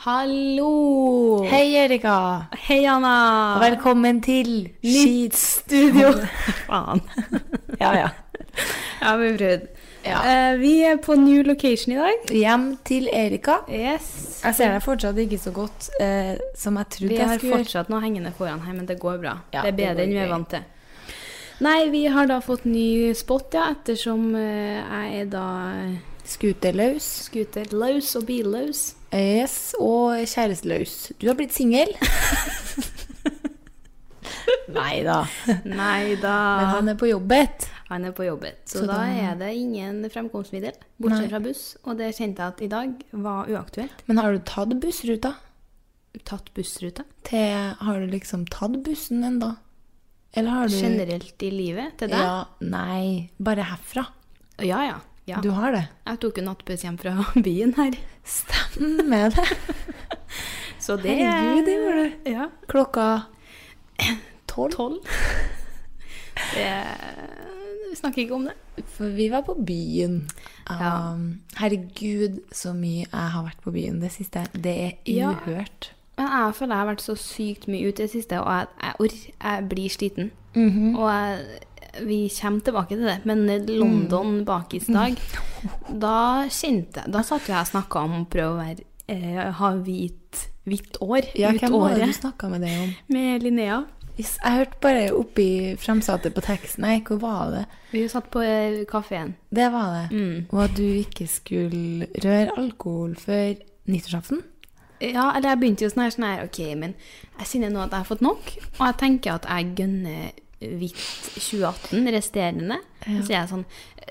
Hallo! Hei, Erika. Hei, Anna! Velkommen til Nytt studio. Faen. Ja, ja. Ja, vi prøvde. Ja. Uh, vi er på new location i dag. Hjem til Erika. Yes. Jeg ser deg fortsatt ikke så godt uh, som jeg trodde Vi jeg har skulle fortsatt noe hengende foran her, men det går bra. Ja, det er bedre enn vi er vant til. Nei, vi har da fått ny spot, ja, ettersom uh, jeg er da Skuterløs. scooterløs og billøs. Yes, og kjæresteløs. Du har blitt singel. Nei da. Nei da. Men han er på jobbet. Han er på jobbet. Så, Så da, da- er det ingen fremkomstmiddel, bortsett Nei. fra buss. Og det kjente jeg at i dag var uaktuelt. Men har du tatt bussruta? Tatt bussruta? Til, har du liksom tatt bussen ennå? Eller har du Generelt i livet til deg? Ja, nei. Bare herfra. Ja, ja. Ja. Du har det? Jeg tok jo nattbuss hjem fra byen her. Stemmer det. Så det Herregud, det gjorde du. Ja. Klokka tolv. Tolv. Vi snakker ikke om det. For vi var på byen. Ja. Um, herregud, så mye jeg har vært på byen det siste. Det er Ja. Men jeg føler jeg har vært så sykt mye ute i det siste, og jeg, jeg, ork, jeg blir sliten. Mhm. Og jeg, vi kommer tilbake til det, men London Mm. bakisdag, da kjente jeg Da satt jo jeg og snakka om å prøve å være, eh, ha hvit, hvitt år Ja, ut hvem var det du året snakka med det om? med Linnea. Jeg hørte bare oppi fremsatte på teksten. Nei, hvor var det? Vi satt på eh, kafeen. Det var det. Mm. Og at du ikke skulle røre alkohol før nyttårsaften? Ja, eller jeg begynte jo sånn her, sånn her, ok, men jeg kjenner nå at jeg har fått nok, og jeg tenker at jeg gønner hvitt 2018, resterende. Så jeg er sånn,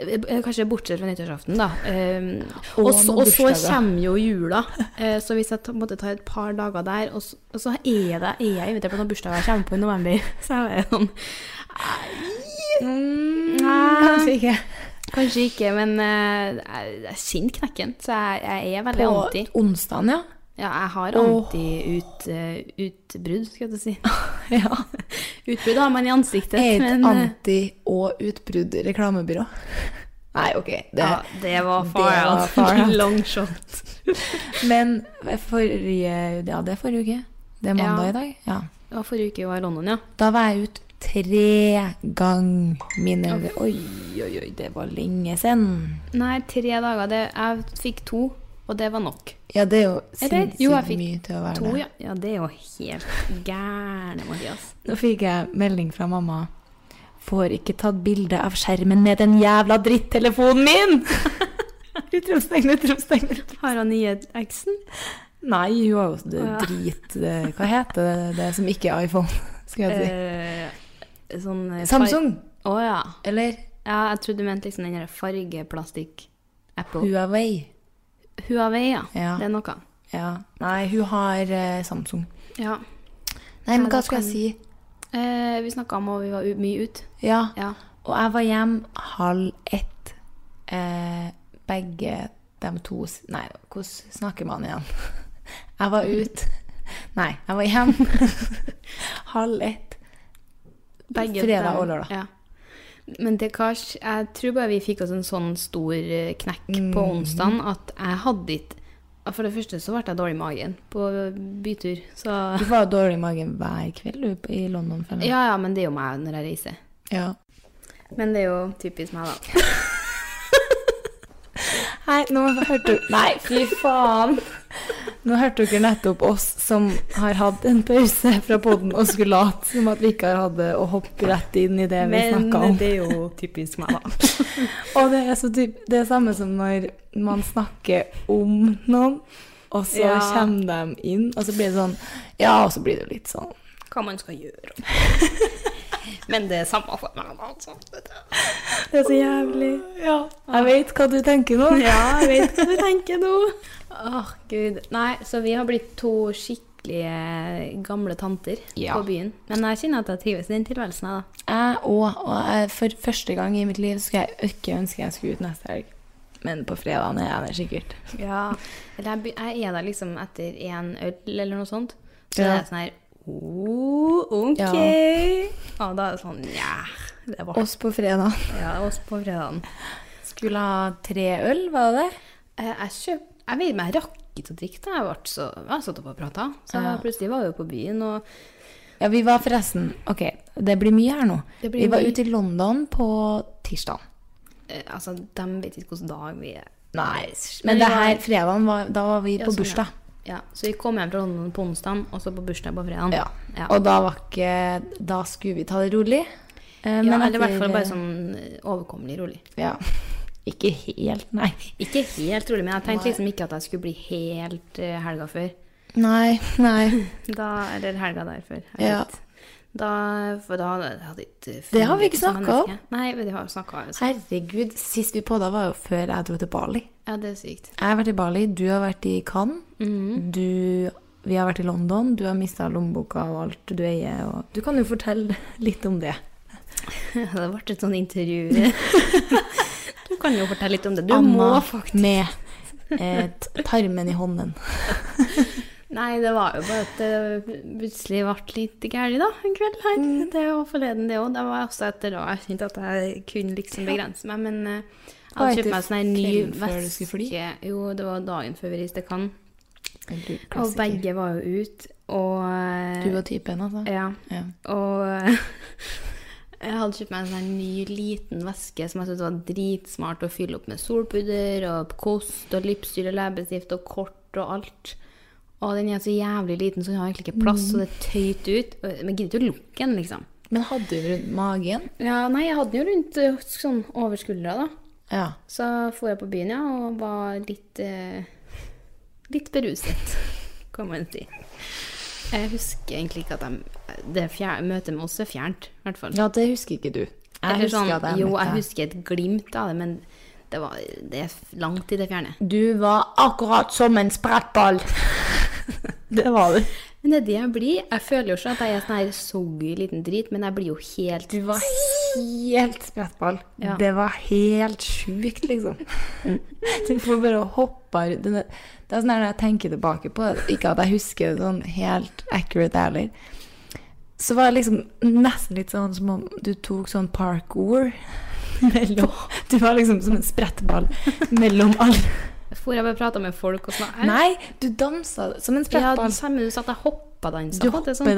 eh, kanskje bortsett fra nyttårsaften da. Um, Og så, og så kommer jo jula, Uh, så hvis jeg måtte ta et par dager der, og så, og så er, det, er jeg invitert på noen bursdager jeg kommer på i november, så er jeg sånn, Kanskje ikke. kanskje ikke, men uh, jeg, kjenner knekken, så jeg, jeg er veldig På anti. onsdagen, ja. Ja, jeg har anti-utbrudd, skal jeg si. ja. Utbrudd har man i ansiktet, Et men eh, anti- og utbrudd reklamebyrå. Nei, OK. Det, ja, det var det far var out. far. Long shot. Men forrige Ja, det er forrige uke. Det er mandag Ja. i dag. Ja. Det var forrige uke jeg var i London, ja. Da var jeg ute tre ganger mine Oi, oi, oi, det var lenge siden. Nei, tre dager. Det, jeg fikk to, og det var nok. Ja, det er jo sinnssykt mye til å være To, det. ja. ja. Det er jo helt gærne, Mathias. Nå fikk jeg melding fra mamma. Får ikke tatt bilde av skjermen med den jævla drittelefonen min! Utropstegn, utropstegn. Har han nye eksen? Nei, hun har jo det ja. drit Hva heter det, det som ikke er iPhone? Skal jeg si. Eh, sånn eh, Samsung, Å ja. eller Ja, jeg trodde du mente liksom den der fargeplastikk-Apple. Huawei. Huawei, ja. Ja. Det er noe. Ja. Nei, hun har eh, Samsung. Ja. Nei, men hva skal jeg si? Eh, vi snakka om at vi var mye ute. Ja, Ja. og jeg var hjem halv ett eh, begge de to Nei, hvordan snakker man igjen? Jeg var ute. Nei, jeg var hjemme halv ett. Begge Fredag og lørdag. Ja. Men det Kars, jeg tror bare vi fikk oss en sånn stor eh, knekk Mm. på onsdagen at jeg hadde ikke For det første så ble jeg dårlig i magen på bytur, så Du var jo dårlig i magen hver kveld du, i London. føler. Ja, ja, men det er jo meg når jeg reiser. Ja. Men det er jo typisk meg, da. Nei, nå hørte du Nei, fy faen! Nå hørte dere nettopp oss som har hatt en pause fra podden og skulle late som at vi ikke har hatt det, og hoppe rett inn i det vi Men snakka om. det er jo typisk meg, da. Og det er så typ, det er samme som når man snakker om noen, og så Ja. kommer de inn, og så blir det sånn Ja, og så blir det litt sånn Hva man skal gjøre. Men det er samme for meg, altså. Det er så jævlig. Ja. Jeg vet hva du tenker nå. Ja, jeg vet hva du tenker nå. Åh, gud. Nei, så vi har blitt to skikkelige gamle tanter Ja. på byen. Men jeg kjenner at jeg trives i den tilværelsen, jeg, da. Jeg òg. Og jeg, for første gang i mitt liv skulle jeg ikke ønske jeg skulle ut neste helg. Men på fredagen er jeg der sikkert. Ja. Eller jeg, jeg er der liksom etter én øl eller noe sånt. Så Ja. det er sånn her oh, OK. Ja. Og da er det sånn Ja. Det var Oss på fredag. ja, oss på fredagen. Skulle ha tre øl, var det det? Eh, Jeg kjøp, jeg vet ikke, jeg rakk ikke å drikke da. Jeg ble så Jeg satt opp og prata. Så Ja. plutselig var vi jo på byen, og Ja, vi var forresten Ok, det blir mye her nå. Det blir Vi var mye. ute i London på tirsdag. eh, altså, de vet ikke hvilken dag vi er. Nei. Men Men det her fredagen, var, da var vi Ja, på sånn, bursdag. Ja, så vi kom hjem fra London på onsdag, og så på bursdag på fredag. Ja. Ja. Og da var ikke Da skulle vi ta det rolig. Eh, ja, eller i hvert fall bare sånn eh, overkommelig rolig. Ja. Ikke helt, nei. Ikke helt rolig, men jeg tenkte liksom ikke at jeg skulle bli helt eh, helga før. Nei, nei. Da, eller helga der før. jeg Ja. vet. Da, for da hadde jeg ikke Det har vi ikke snakka snakket om. Nei, vi det har vi snakka om. Herregud, sist vi podda var jo før jeg dro til Bali. Ja, det er sykt. Jeg har vært i Bali, du har vært i Cannes. Mhm. Du Vi har vært i London, du har mista lommeboka og alt du eier. Og du kan jo fortelle litt om det. Det ble et sånt intervju. Du kan jo fortelle litt om det. Du Anna må faktisk med eh, tarmen i hånden. Nei, det var jo bare at det plutselig ble litt gærent da, en kveld her. Mm. Det var forleden det òg. Det var også etter da jeg kjente at jeg kunne liksom begrense meg. Men uh, jeg hadde kjøpt meg sånn ny veske. Jo, det var dagen før vi reiste til Cannes. Og begge var jo ute. Og eh, Du var typen, altså? Ja. Ja. Og jeg hadde kjøpt meg en sånn ny liten veske som jeg syntes var dritsmart å fylle opp med solpudder og kost og lipstyr og leppestift og kort og alt. Og den er så jævlig liten, så den har egentlig ikke plass, så det er tøyt ut. Men Men gidder ikke å lukke den, liksom. Men hadde du rundt magen? Ja, nei, jeg hadde den jo rundt eh, sånn over skuldra, da. Ja. Så for jeg på byen, ja, og var litt eh, Litt beruset, kan man si. Jeg husker egentlig ikke at de, det fjer, møtet med oss er fjernt, i hvert fall. ja, det husker ikke du. Jeg Eller husker sånn, at jeg jo, jeg husker et glimt av det, men det, var, det er langt i det fjerne. Du var akkurat som en sprettball. det var du. Men det er det jeg blir. Jeg føler jo ikke at jeg er sånn her soggy liten drit, men jeg blir jo helt Du var helt sprettball. Ja. Det var helt sjukt, liksom. Du får bare hoppe rundt. Det er sånn her når jeg tenker tilbake på det, ikke at jeg husker det sånn helt accurate heller, så var det liksom nesten litt sånn som om du tok sånn parkour mellom Du var liksom som en sprettball mellom alle For jeg bare prata med folk og sånn. Nei, du dansa som en Ja, sprettball. Ja, samme du sa at jeg hoppa dansa. Du er sånn-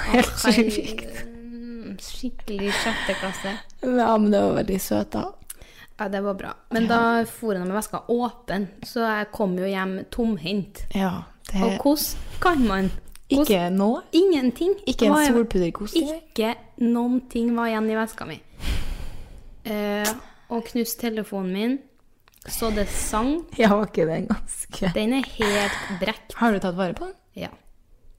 helt sjukt. Skikkelig sjette klasse. Ja, men det var veldig søt, da. Ja, det var bra. Men da for jeg med veska åpen, så jeg kom jo hjem tomhendt. Ja, det Og hvordan kan man Ikke nå. Ingenting. Ikke en solpudderkost? Ikke noen ting var igjen i veska mi. Uh, og knuste telefonen min, så det sang. Ja, var ikke den ganske Den er helt brekt. Har du tatt vare på den? Ja.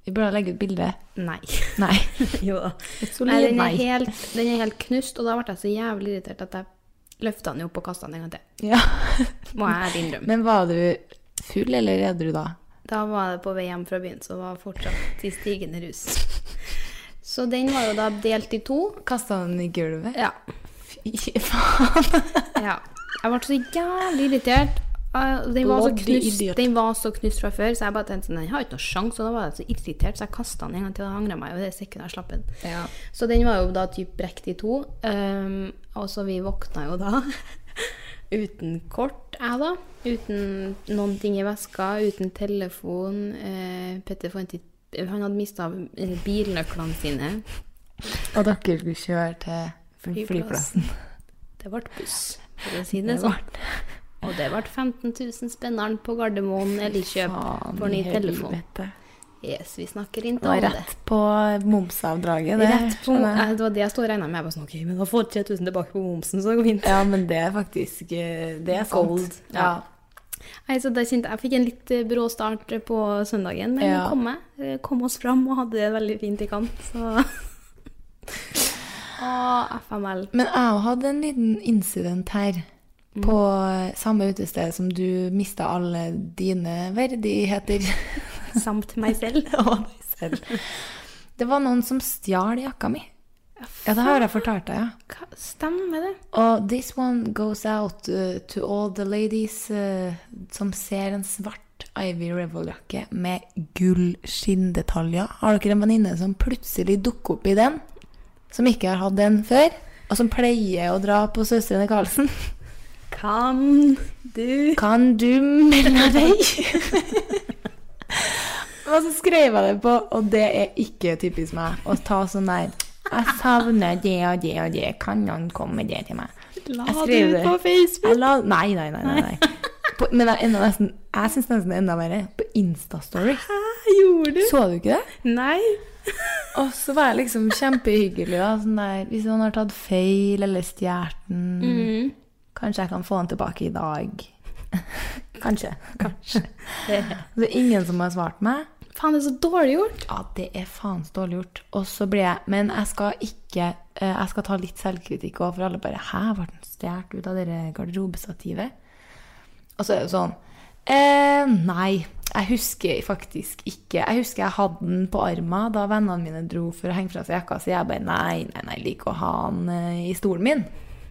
Vi burde legge ut bilde. Nei. Nei. jo da. Et Nei, den, er nei. helt, den er helt knust, og da ble jeg så jævlig irritert at jeg løfta den opp og kasta den en gang til. Ja. Må jeg innrømme. Men var du full eller edru da? Da var det på vei hjem fra byen, så var fortsatt i stigende rus. Så den var jo da delt i to. Kasta den i gulvet? Ja. Fy faen. ja. Jeg ble så jævlig irritert Den var, så knust, den var så knust fra før, så jeg bare tenkte sånn, den har ikke noe sjanse. Og da var jeg så irritert, så jeg kasta den en gang til og angra meg. Og det sekundet jeg slapp den. Ja. Så den var jo da typ brekt i to. Um, og så vi våkna jo da uten kort, jeg da. Uten noen ting i veska, uten telefon. Eh, Petter fant ikke Han hadde mista bilnøklene sine. Og dere skulle kjøre til fly- flyplassen. Det ble buss, for å si det sånn. Og det ble 15 000 spenneren på Gardermoen Elkjøp kjøp for ny telefon. helvete. Yes, vi snakker ikke om det. rett på momsavdraget. Det, Rett på, jeg. eh, det var det jeg stod og regna med. Jeg bare sånn, ok, men da får jeg 3000 tilbake på momsen, så det går fint. Ja, men det er faktisk eh, Det er sant. Gold, Ja. ja. Nei, så det kjente, jeg fikk en litt eh, brå start på søndagen, men Ja. kom, jeg. Eh, kom oss fram og hadde det veldig fint i kant. Så Å, FML. Men jeg hadde en liten incident her. På eh, samme utested som du mista alle dine verdigheter. Samt meg selv. Og deg selv. Det var noen som stjal jakka mi. Ja, det har jeg fortalt deg, ja. Stemmer det? Og this one goes out uh, to all the ladies uh, som ser en svart Ivy Revel-jakke med gull skinndetaljer. Har dere en venninne som plutselig dukker opp i den? Som ikke har hatt den før? Og som pleier å dra på Søstrene Karlsen? Kan du Kan du melde deg? Og så skrev jeg det på, og det er ikke typisk meg å ta sånn der Jeg savner det og det og det. Kan noen komme med det til meg? La det ut på Facebook? La, nei, nei, nei. nei, nei. På, men jeg, nesten, jeg syns nesten enda verre på Instastory. Hæ, gjorde du? Så du ikke det? Nei. Og så var jeg liksom kjempehyggelig. da, sånn der, Hvis noen har tatt feil eller stjålet den, Mm. kanskje jeg kan få den tilbake i dag. kanskje. Kanskje. Det er ingen som har svart meg. Faen, det er så dårlig gjort. Ja, det er faen så dårlig gjort. Og så ble jeg Men jeg skal ikke eh, Jeg skal ta litt selvkritikk òg, for alle bare Hæ, ble den stjålet ut av det garderobestativet? Og så er det sånn eh, Nei. Jeg husker faktisk ikke Jeg husker jeg hadde den på armen da vennene mine dro for å henge fra seg jakka, så jeg bare Nei, nei, nei, jeg liker å ha den eh, i stolen min,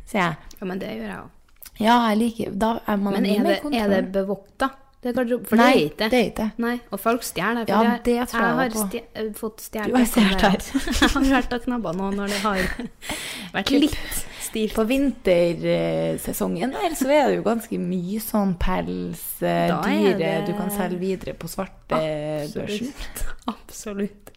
sier jeg. Ja, men det gjør jeg òg. Ja, jeg liker da er man Men er det, er det bevokta? Det er garderob- for Nei, det er ikke det og folk stjeler. for Ja, jeg- det tror jeg har på. stje- eh, fått stjålet Du har stjålet her. Jeg har vært og knabba nå når det har vært litt stivt. På vintersesongen der så er det jo ganske mye sånn pels, eh, dyre det- du kan selge videre på svartebørsen. Absolutt.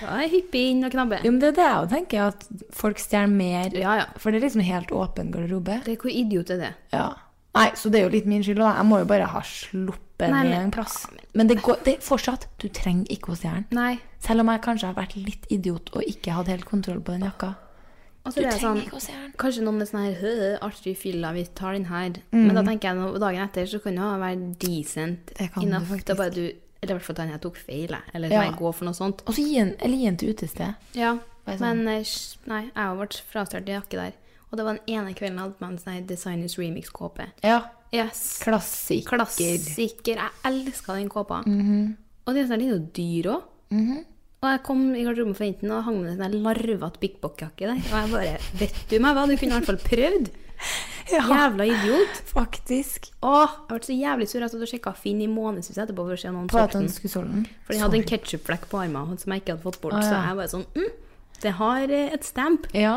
Da er jeg hyppig inn og knabbe. Jo, men det er det jeg tenker, at folk stjeler mer. Ja, ja. For det er liksom helt åpen garderobe. Det hvor idiot er det? Ja. Nei, så det er jo litt min skyld, da. Jeg må jo bare ha sluppet Nei, i en plass. Men det går det er fortsatt Du trenger ikke å stjele den. Selv om jeg kanskje har vært litt idiot og ikke hadde helt kontroll på den jakka. Altså, Du er trenger sånn, ikke å stjele den. Kanskje noen er sånn her «Hø, artig fylla, vi tar den her. Mm. Men da tenker jeg dagen etter så kan det være decent enough. Er bare du Eller i hvert fall den jeg tok feil. Eller Ja. jeg gå for noe sånt. Og så gi en, eller gi en til utested. Ja, sånn. men eh, nei, jeg har vært frastjålet jakke der. Og det var den ene kvelden jeg hadde på meg en sånn Designers Remix-kåpe. Ja. Yes. Klassiker. Klassiker. Jeg elska den kåpa. Mhm. Og den er litt dyr òg. Og jeg kom i garderoben for jentene og hang med en sånn larvete Big Bock-jakke der. Og jeg bare Vet du meg hva, du kunne i hvert fall prøvd. Jævla idiot. Faktisk. Åh, jeg ble så jævlig sur jeg sjekka Finn i månedsvis etterpå for å se noen solgte den. For den hadde en ketsjupflekk på armen som jeg ikke hadde fått bort. Ah, Så jeg bare sånn mm, Det har eh, et stamp. Ja,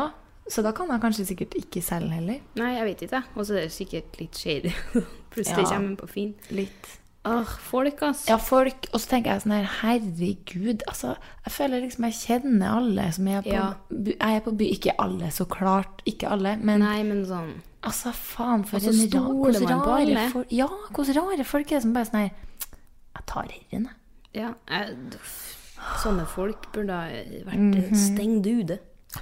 så da kan jeg kanskje sikkert ikke selge heller. Nei, jeg vet ikke. Og så er det sikkert litt shady. Plutselig Ja. kommer han på Finn. Litt. Åh, folk, altså. Ja, folk, og så tenker jeg sånn her, herregud, altså, jeg føler liksom jeg kjenner alle som er på, Ja. by, jeg er på by, ikke alle, så klart, ikke alle, men Nei, men sånn altså, faen, for en rar hvordan rare folk- Ja, hvordan rare folk er det som bare sånn her, jeg tar herren, jeg. Ja, jeg, sånne folk burde ha vært Mhm. stengt ute.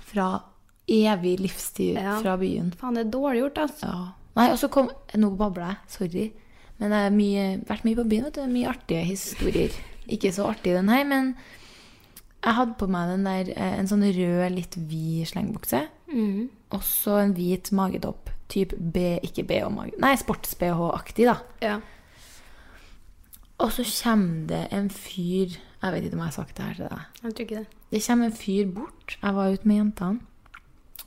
Fra evig livstid Ja. fra byen. Faen, det er dårlig gjort, altså. Ja. Nei, og så kom, nå babler jeg, sorry, men jeg har mye, vært mye på byen, vet du, mye artige historier. Ikke så artig den her, men jeg hadde på meg der, eh, en sånn rød, litt vid slengbukse, Mm. og så en hvit magetopp, typ B, ikke B og mage, nei, sports-BH-aktig da. Ja. Og så kommer det en fyr, jeg vet ikke om jeg har sagt det her til deg, Jeg tror ikke det. det kommer en fyr bort, jeg var ute med jentene,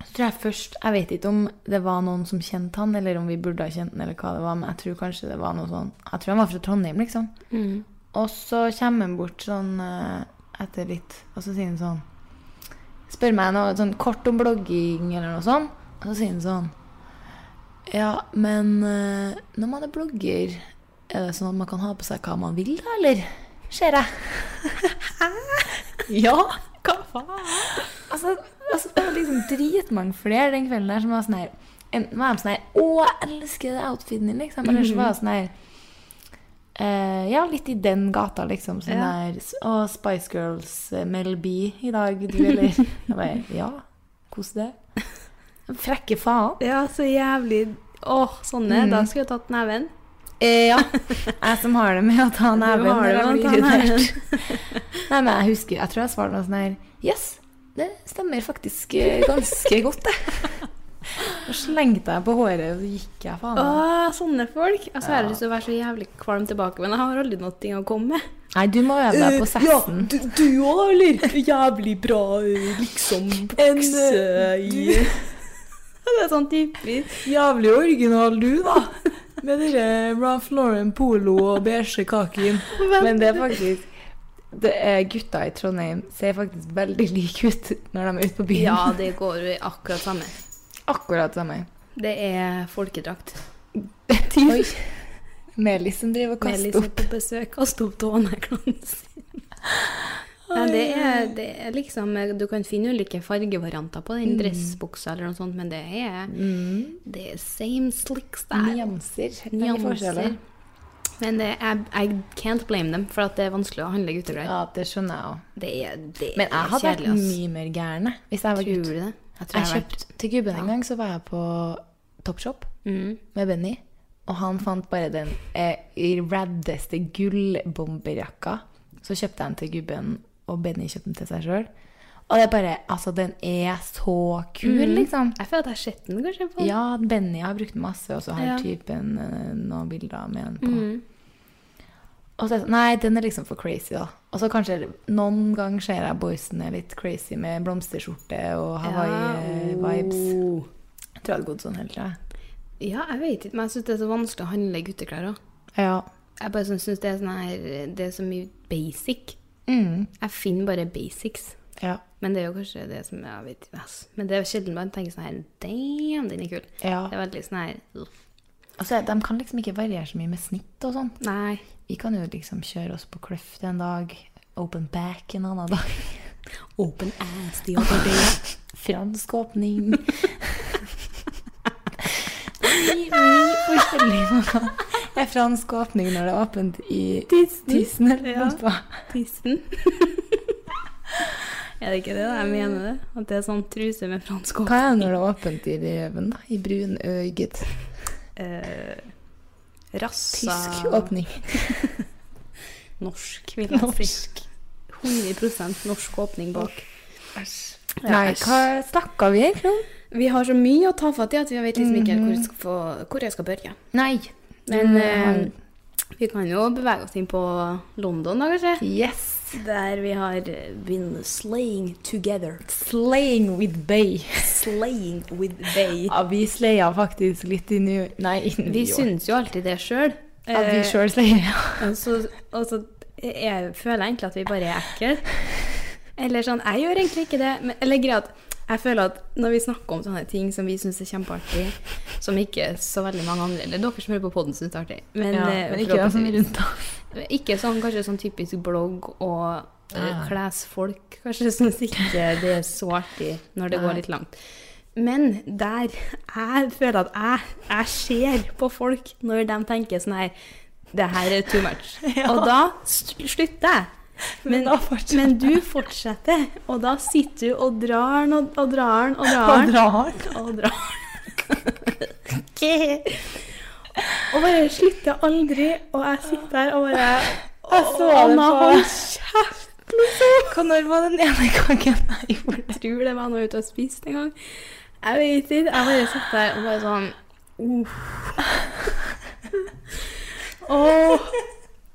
tror jeg først Jeg vet ikke om det var noen som kjente han, eller om vi burde ha kjent han, eller hva det var, men jeg tror kanskje det var noe sånn Jeg tror han var fra Trondheim, liksom. Og så kommer han bort sånn eh, etter litt, og så sier han sånn Spør meg noe sånn kort om blogging eller noe sånt, og så sier han sånn Ja, men eh, når man er blogger, er det sånn at man kan ha på seg hva man vil, da, eller? Ser jeg. ja, hva faen? Altså, altså, så var liksom dritmange flere den kvelden der som var sånn her Enten var de sånn her Å, jeg elsker det outfiten din, liksom. Eller så var det sånn her Uh, Ja, litt i den gata, liksom. Sånn Ja. der Å, Spice Girls, uh, Mel B i dag, du, eller? Jeg bare Ja, kos det? Frekke faen. Ja, så jævlig Åh, sånne. Da skulle jeg tatt neven. Eh, ja. Jeg som har det med å ta neven. har det med å ta neven. Nei, men jeg husker Jeg tror jeg svarte noe sånn her Yes, det stemmer faktisk eh, ganske godt, det. Så slengte jeg på håret, og så gikk jeg faen. Åh, sånne folk. Altså, Jeg har lyst til å være så jævlig kvalm tilbake, men jeg har aldri noe ting å komme med. Nei, du må øve deg på sessen. du òg, eller? Jævlig bra, liksom, bukse i Det er sånn typisk. Jævlig original du, da. Med dere Ralph Lauren polo og beige kaken. Men det er faktisk Gutta i Trondheim ser faktisk veldig like ut når de er ute på byen. Ja, det går jo akkurat samme. Akkurat samme. Det er folkedrakt. Oi. Melis som driver og kaster er opp. på besøk, kaster opp tåneglene sine. Ja, det, er, det er liksom Du kan finne ulike fargevarianter på den dressbuksa, eller noe sånt, men det er, det er same slick style. Nyanser. Nyanser. Men det er, I can't blame them, for at det er vanskelig å handle gutteklær. Ja, det skjønner jeg òg. Det er, det Men jeg er hadde vært mye mer gæren hvis jeg var gutt. Tror du det? Jeg tror Jeg jeg vært kjøpte til gubben en gang, så var jeg på Topshop mm. med Benny. Og han fant bare den eh, raddeste gullbomberjakka. Så kjøpte jeg den til gubben, og Benny kjøpte den til seg sjøl. Og det er bare Altså, den er så kul, liksom. Jeg føler at jeg har sett den kanskje på Ja, Benny har brukt den masse, og så har Ja. typen eh, noen bilder med den på. Og så er det sånn, Nei, den er liksom for crazy, da. Og så kanskje noen ganger ser jeg boysen er litt crazy med blomsterskjorte og Hawaii-vibes. Oh. Jeg tror jeg hadde gått sånn helt, jeg. Ja, jeg vet ikke, men jeg syns det er så vanskelig å handle gutteklær òg. Ja. Jeg bare syns det sånn Det er så mye basic. Mm. Jeg finner bare basics. Ja. Men det er jo kanskje det som jeg vet ikke. Men det er sjelden man tenker sånn her Damn, den er kul. ja. Det er veldig sånn her «Ugh». Og så er- de kan liksom ikke variere så mye med snitt og sånn. Nei. Vi kan jo liksom kjøre oss på Kløft en dag, open back en annen dag. Open ass the other day. Fransk åpning. Mye forskjellig noe. Er fransk åpning når det er åpent i tissen? eller Ja. Tissen. er det ikke det? da? Jeg mener det. At det er sånn truse med fransk åpning. Hva er det når det er åpent i røven, da? I brunøyet? Eh, rassa Tysk åpning. Norsk, vil jeg si. 100 norsk åpning bak. Nei, hva snakka vi egentlig om? Vi har så mye å ta fatt i at vi vet liksom ikke helt hvor, jeg skal få, hvor jeg skal begynne. Nei. Men eh, vi kan jo bevege oss inn på London, da, kanskje. Yes. Der vi har been slaying together. Slaying with Bay. Slaying with Bay. Ja, vi slaya faktisk litt i New Nei, i New Vi York. syns jo alltid det sjøl. At vi sjøl slayer, ja. Og så, jeg føler egentlig at vi bare er ekle. Eller sånn, jeg gjør egentlig ikke det. Men, eller greit, jeg føler at når vi snakker om sånne ting som vi syns er kjempeartig, som ikke så veldig mange andre, eller dere som hører på podden syns er artig, men, ja eh, men ikke de som er rundt oss. Ikke sånn kanskje sånn typisk blogg og ja. Nei. klesfolk. Kanskje syns ikke det er så artig når det går litt langt. Men der jeg føler at jeg, jeg ser på folk når de tenker sånn her Det her er too much. Og da slutter jeg. Men, men, men du fortsetter, og da sitter du og drar den og, og drar den og drar den. drar. Og drar. Og bare slutter aldri, og jeg sitter der og bare Jeg så det Anna, hold kjeft, liksom! Hva når var den ene gangen jeg gjorde det? Jeg tror det var noe ute og spiste en gang. Jeg vet ikke. Jeg bare satt der og bare sånn Uff. Åh.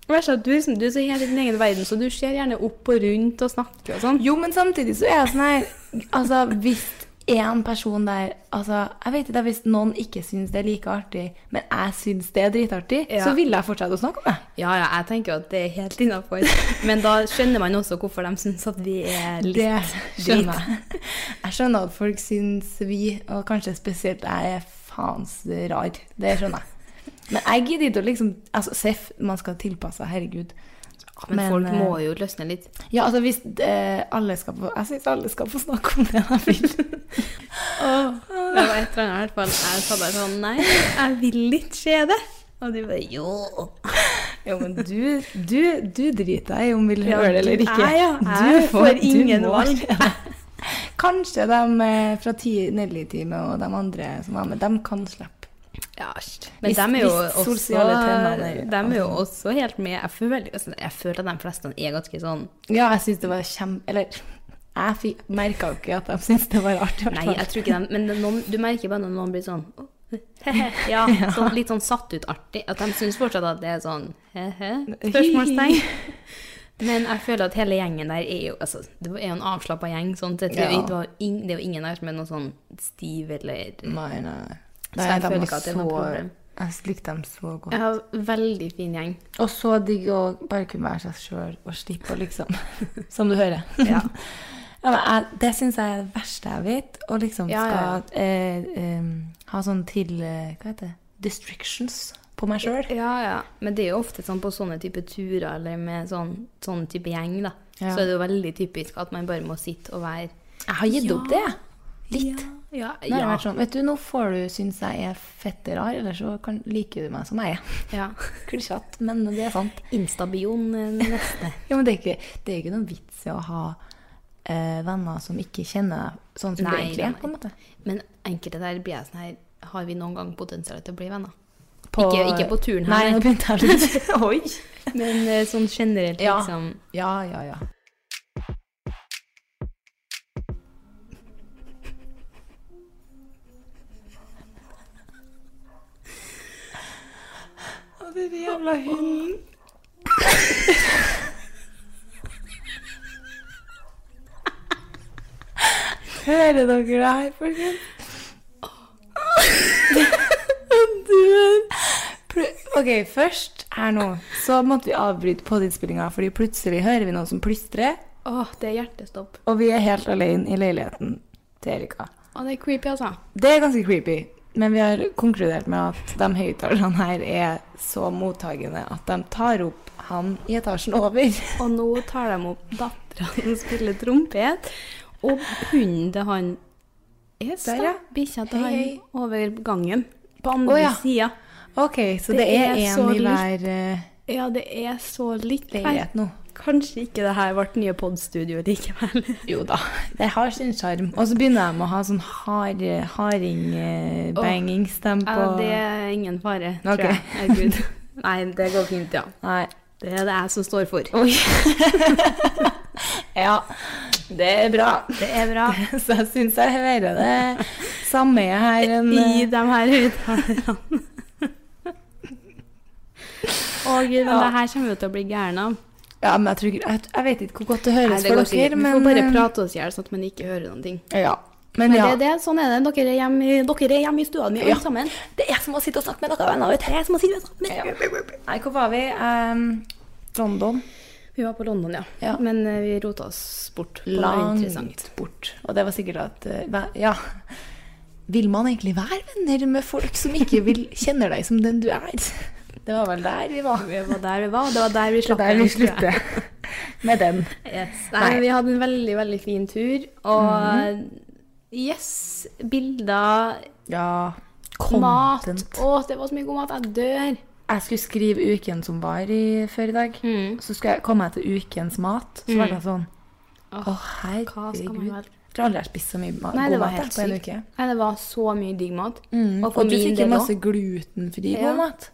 Verst at du, liksom, du er så helt i din egen verden, så du ser gjerne opp og rundt og snakker og sånn. Jo, men samtidig så er jeg sånn her Altså, hvis én person der Altså, jeg vet ikke hvis noen ikke syns det er like artig, men jeg syns det er dritartig, Ja. så vil jeg fortsette å snakke om det. Ja, ja, jeg tenker at det er helt innafor. Men da skjønner man også hvorfor de syns at vi er litt Det skjønner drit. jeg. Jeg skjønner at folk syns vi, og kanskje spesielt jeg, er faens rar. Det skjønner jeg. Men jeg gidder ikke å liksom Altså, seff, man skal tilpasse seg, herregud. Men, Men, folk eh, må jo løsne litt. Ja, altså hvis eh, alle skal få Jeg syns alle skal få snakke om det de vil. Det var et eller annet i hvert fall. Jeg sa bare sånn Nei, jeg vil ikke se det. Og de bare Jo. Jo, men du, du, du driter deg i om vi vil Ja, høre det eller ikke. jeg, ja. Du Jeg får ingen valg. Kanskje de eh, fra Nelly-teamet og de andre som var med, de kan slippe. Ja. Men de er jo også De er jo også helt med. Jeg føler, altså, jeg føler at de fleste er ganske sånn Ja, jeg syns det var kjempe... Eller jeg merka jo ikke at de syntes det var artig. Nei, jeg tror ikke de Men noen, du merker bare når noen blir sånn Ja, sånn, litt sånn satt ut artig. At de syns fortsatt at det er sånn he-he? Spørsmålstegn. Men jeg føler at hele gjengen der er jo altså, Det er jo en avslappa gjeng. Sånn, det, det, var ing, det er jo ingen der som er noe sånn stiv eller Nei, nei. Så jeg føler ikke at det er noe så- problem. Jeg likte dem så godt. Jeg har veldig fin gjeng. Og så digg å bare kunne være seg sjøl og slippe å liksom Som du hører. Ja. Ja, jeg, det syns jeg er det verste jeg vet. Å liksom Ja, ja, skal eh, em, ha sånn til eh, Hva heter det? Districtions på meg sjøl. Ja, ja. Men det er jo ofte sånn på sånne type turer eller med sånn, sånn type gjeng, da. Så er det jo veldig typisk at man bare må sitte og være Jeg har gitt opp det. Litt. Ja, ja. sånn, vet du, nå får du synes jeg er fette rar, eller så kan, liker du meg som jeg er. ja. Klisjete, men det er sant. Instabioen eh, neste. Ja, men det er ikke, det er ikke noen vits i å ha eh, venner som ikke kjenner deg sånn som du egentlig er, på en måte. Men enkelte der blir jeg sånn her Har vi noen gang potensial til å bli venner? På- Ikke, ikke på turen her. Nei, nå begynte jeg litt. Oi. men eh, sånn generelt, liksom. Ja, ja, ja. Å, den jævla hunden. Hører dere det her, folkens? Ok, først her nå, så måtte vi avbryte podinnspillinga, fordi plutselig hører vi noen som plystrer, Åh, det er hjertestopp. og vi er helt alene i leiligheten til Erika. Å, det er creepy, altså. Det er ganske creepy, men vi har konkludert med at de høyttalerne her er så mottagende at de tar opp han i etasjen over. Og nå tar de opp dattera som spiller trompet, og hunden til han Yes, Der, ja. Bikkja til han over gangen. På andre oh, ja. sida. Ok, så Det det, er én i hver eh, Ja, det er så litt leilighet nå. Kanskje ikke det her ble nye podstudio likevel. Jo da, det har sin sjarm. Og så begynner de å ha sånn hard, harding-bangingstem Oh, Ja, det er ingen fare, tror okay. jeg. Herregud. Nei, det går fint, ja. Nei. Det er det jeg som står for. Oi. ja, det er bra. Det er bra. Så jeg syns jeg hører det samme her enn I de her høyttalerne. Å gud, men Ja. det her kommer vi til å bli gærne av. Ja, men jeg, tror, jeg, jeg vet ikke hvor godt det Nei, høres det for dere, sikkert. Vi men får bare eh, prate oss i hjel, sånn at man ikke hører noen ting. Ja. Men, Men ja, det det, sånn er det. Dere er hjemme, dere er hjemme i stua mi, Ja. sammen. det er som å sitte og snakke med dere venner. Vet. Det er som å sitte og snakke med Ja. Nei, hvor var vi? Um, London. Vi var på London, ja. Ja. Men uh, vi rota oss bort Langt bort. Og det var sikkert at uh, Ja. Vil man egentlig være venner med folk som ikke vil, kjenner deg som den du er? Det var vel der vi var. Det var der vi var, og det var der vi slapp er der vi slutter med den. Yes. Nei, Nei. vi hadde en veldig, veldig fin tur. Og yes, bilder, Ja. mat. Å, det var så mye god mat. Jeg dør. Jeg skulle skrive uken som var i, før i dag. Mm. Så skulle jeg komme til ukens mat. Så var det sånn Å, herregud. Jeg tror aldri jeg har spist så mye Nei, god mat på en uke. Nei, det var så mye digg mat. Mm. Og Og du fikk jo masse glutenfri Ja. god mat.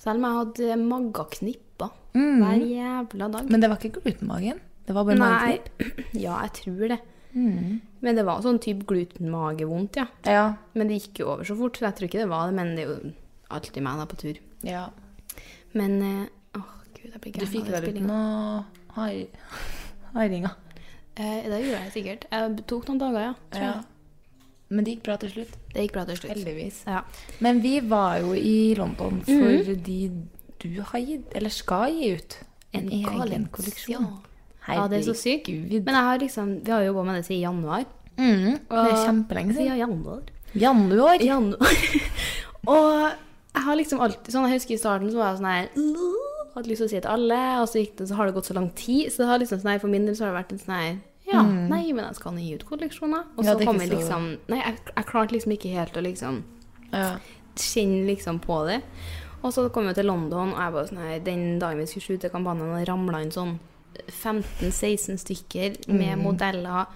Selv om jeg hadde mageknipper Mm. hver jævla dag. Men det var ikke glutenmagen. Det var bare Nei, ja, jeg tror det. Mm. Men det var sånn type glutenmagevondt, ja. Ja. Men det gikk jo over så fort, så jeg tror ikke det var det. Men det er jo alltid meg da på tur. ja. Men eh, oh, gud, jeg blir Du gæren fikk deg spillinga. noe har... haringer? Eh, det gjorde jeg sikkert. Jeg tok noen dager, ja. Tror Ja. jeg. Men det gikk bra til slutt. Det gikk bra til slutt. Heldigvis. Ja. Men vi var jo i London fordi du har gitt, eller skal gi ut, en, egen kolleksjon. Ja. Ja, det er så sykt. Men jeg har liksom, vi har jo jobba med det siden januar. Mm, det er kjempelenge siden. Siden januar. Januar. januar. og jeg har liksom alltid sånn, Jeg husker i starten så var jeg sånn her Hadde lyst til å si det til alle, og så, det, så har det gått så lang tid. Så det har liksom sånn her, for min del så har det vært en sånn her Ja, nei, men jeg skal gi ut kolleksjoner. Og Mm. Ja, så det er kom ikke jeg så- liksom Nei, jeg, jeg klarte liksom ikke helt å liksom Ja. kjenne liksom på det. Og så kom vi til London, og jeg bare sånn her, den dagen vi skulle shoote kampanjen, ramla inn sånn 15-16 stykker med Mm. modeller,